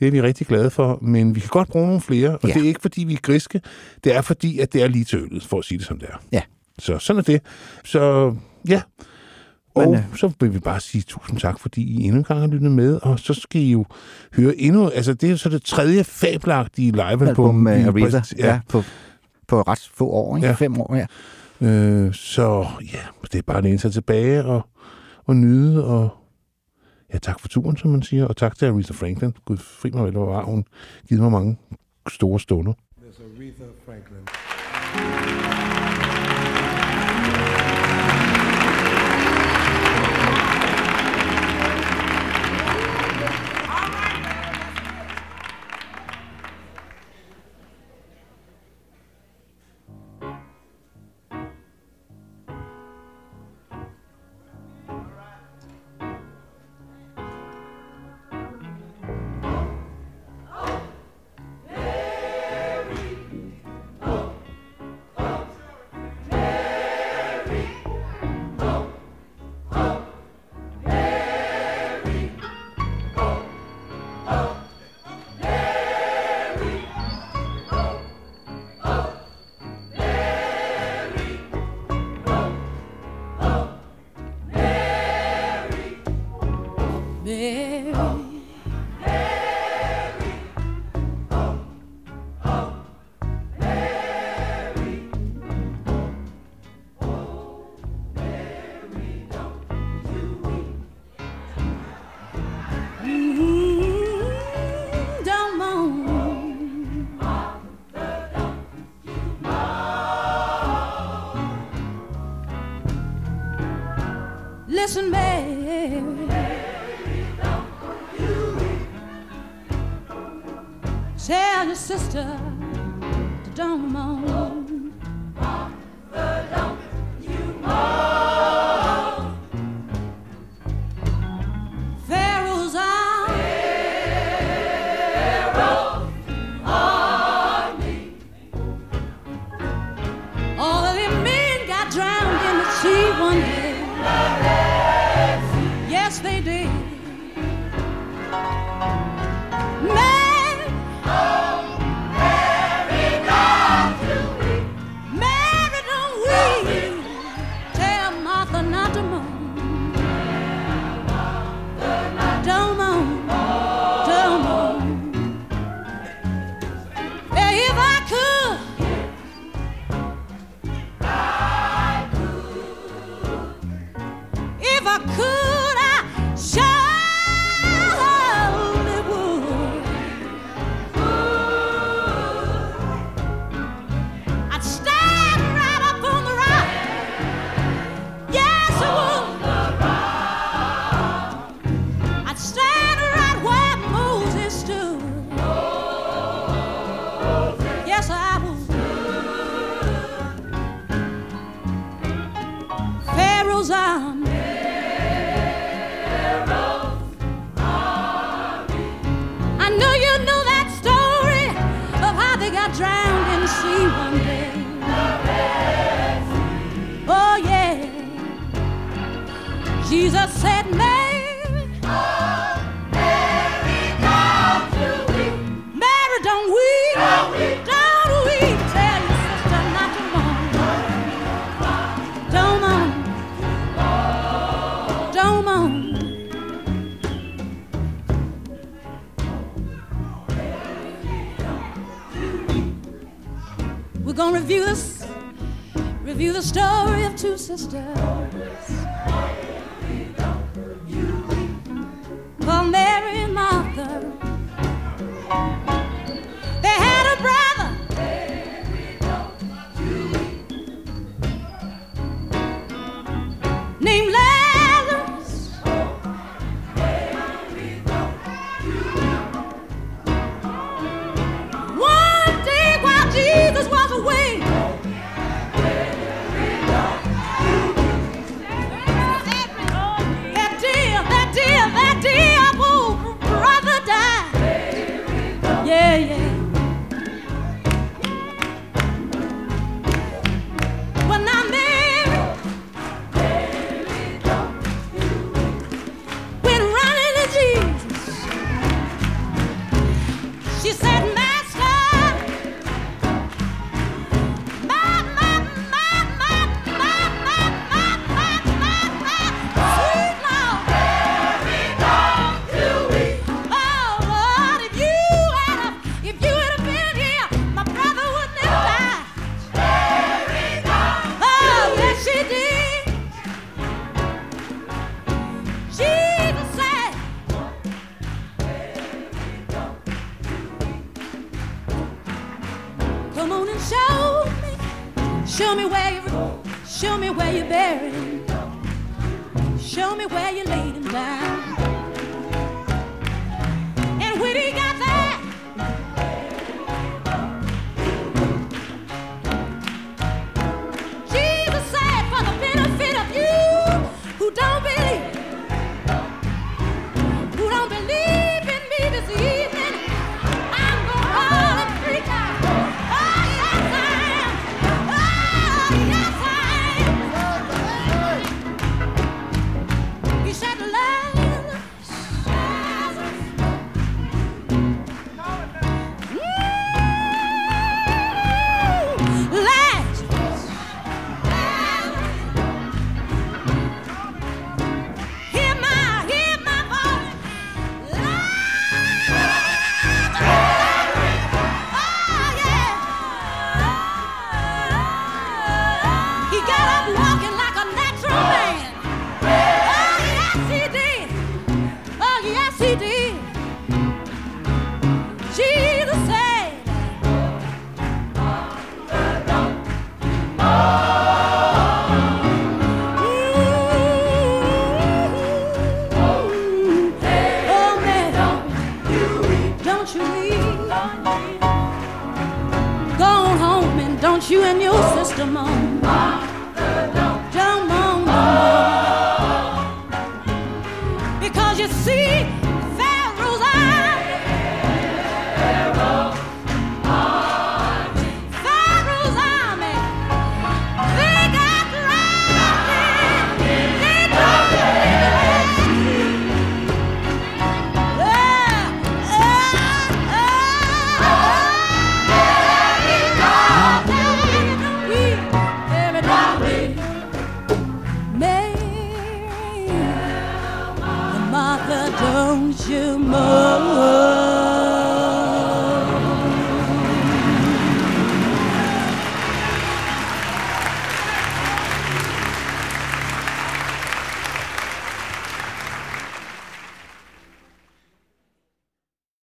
Det er vi rigtig glade for, men vi kan godt bruge nogle flere, og Ja. det er ikke, fordi vi er griske. Det er, fordi at det er lige til øllet, for at sige det som det er. Ja. Så sådan er det. Så ja, og Men, øh, så vil vi bare sige tusind tak, fordi I endnu en gang har lyttet med, og så skal I jo høre endnu, altså det er så det tredje fabelagtige livealbum. Album med vi Aretha, ja. ja, på, på ret få år, ikke? Ja. Fem år, ja. Øh, så ja, det er bare at læne sig tilbage og, og nyde, og ja, tak for turen, som man siger, og tak til Aretha Franklin. Gud, fri mig vel, hvor var hun givet mig mange store stunder. There's Aretha Franklin. gonna review this, review the story of two sisters. Called Mary and Martha.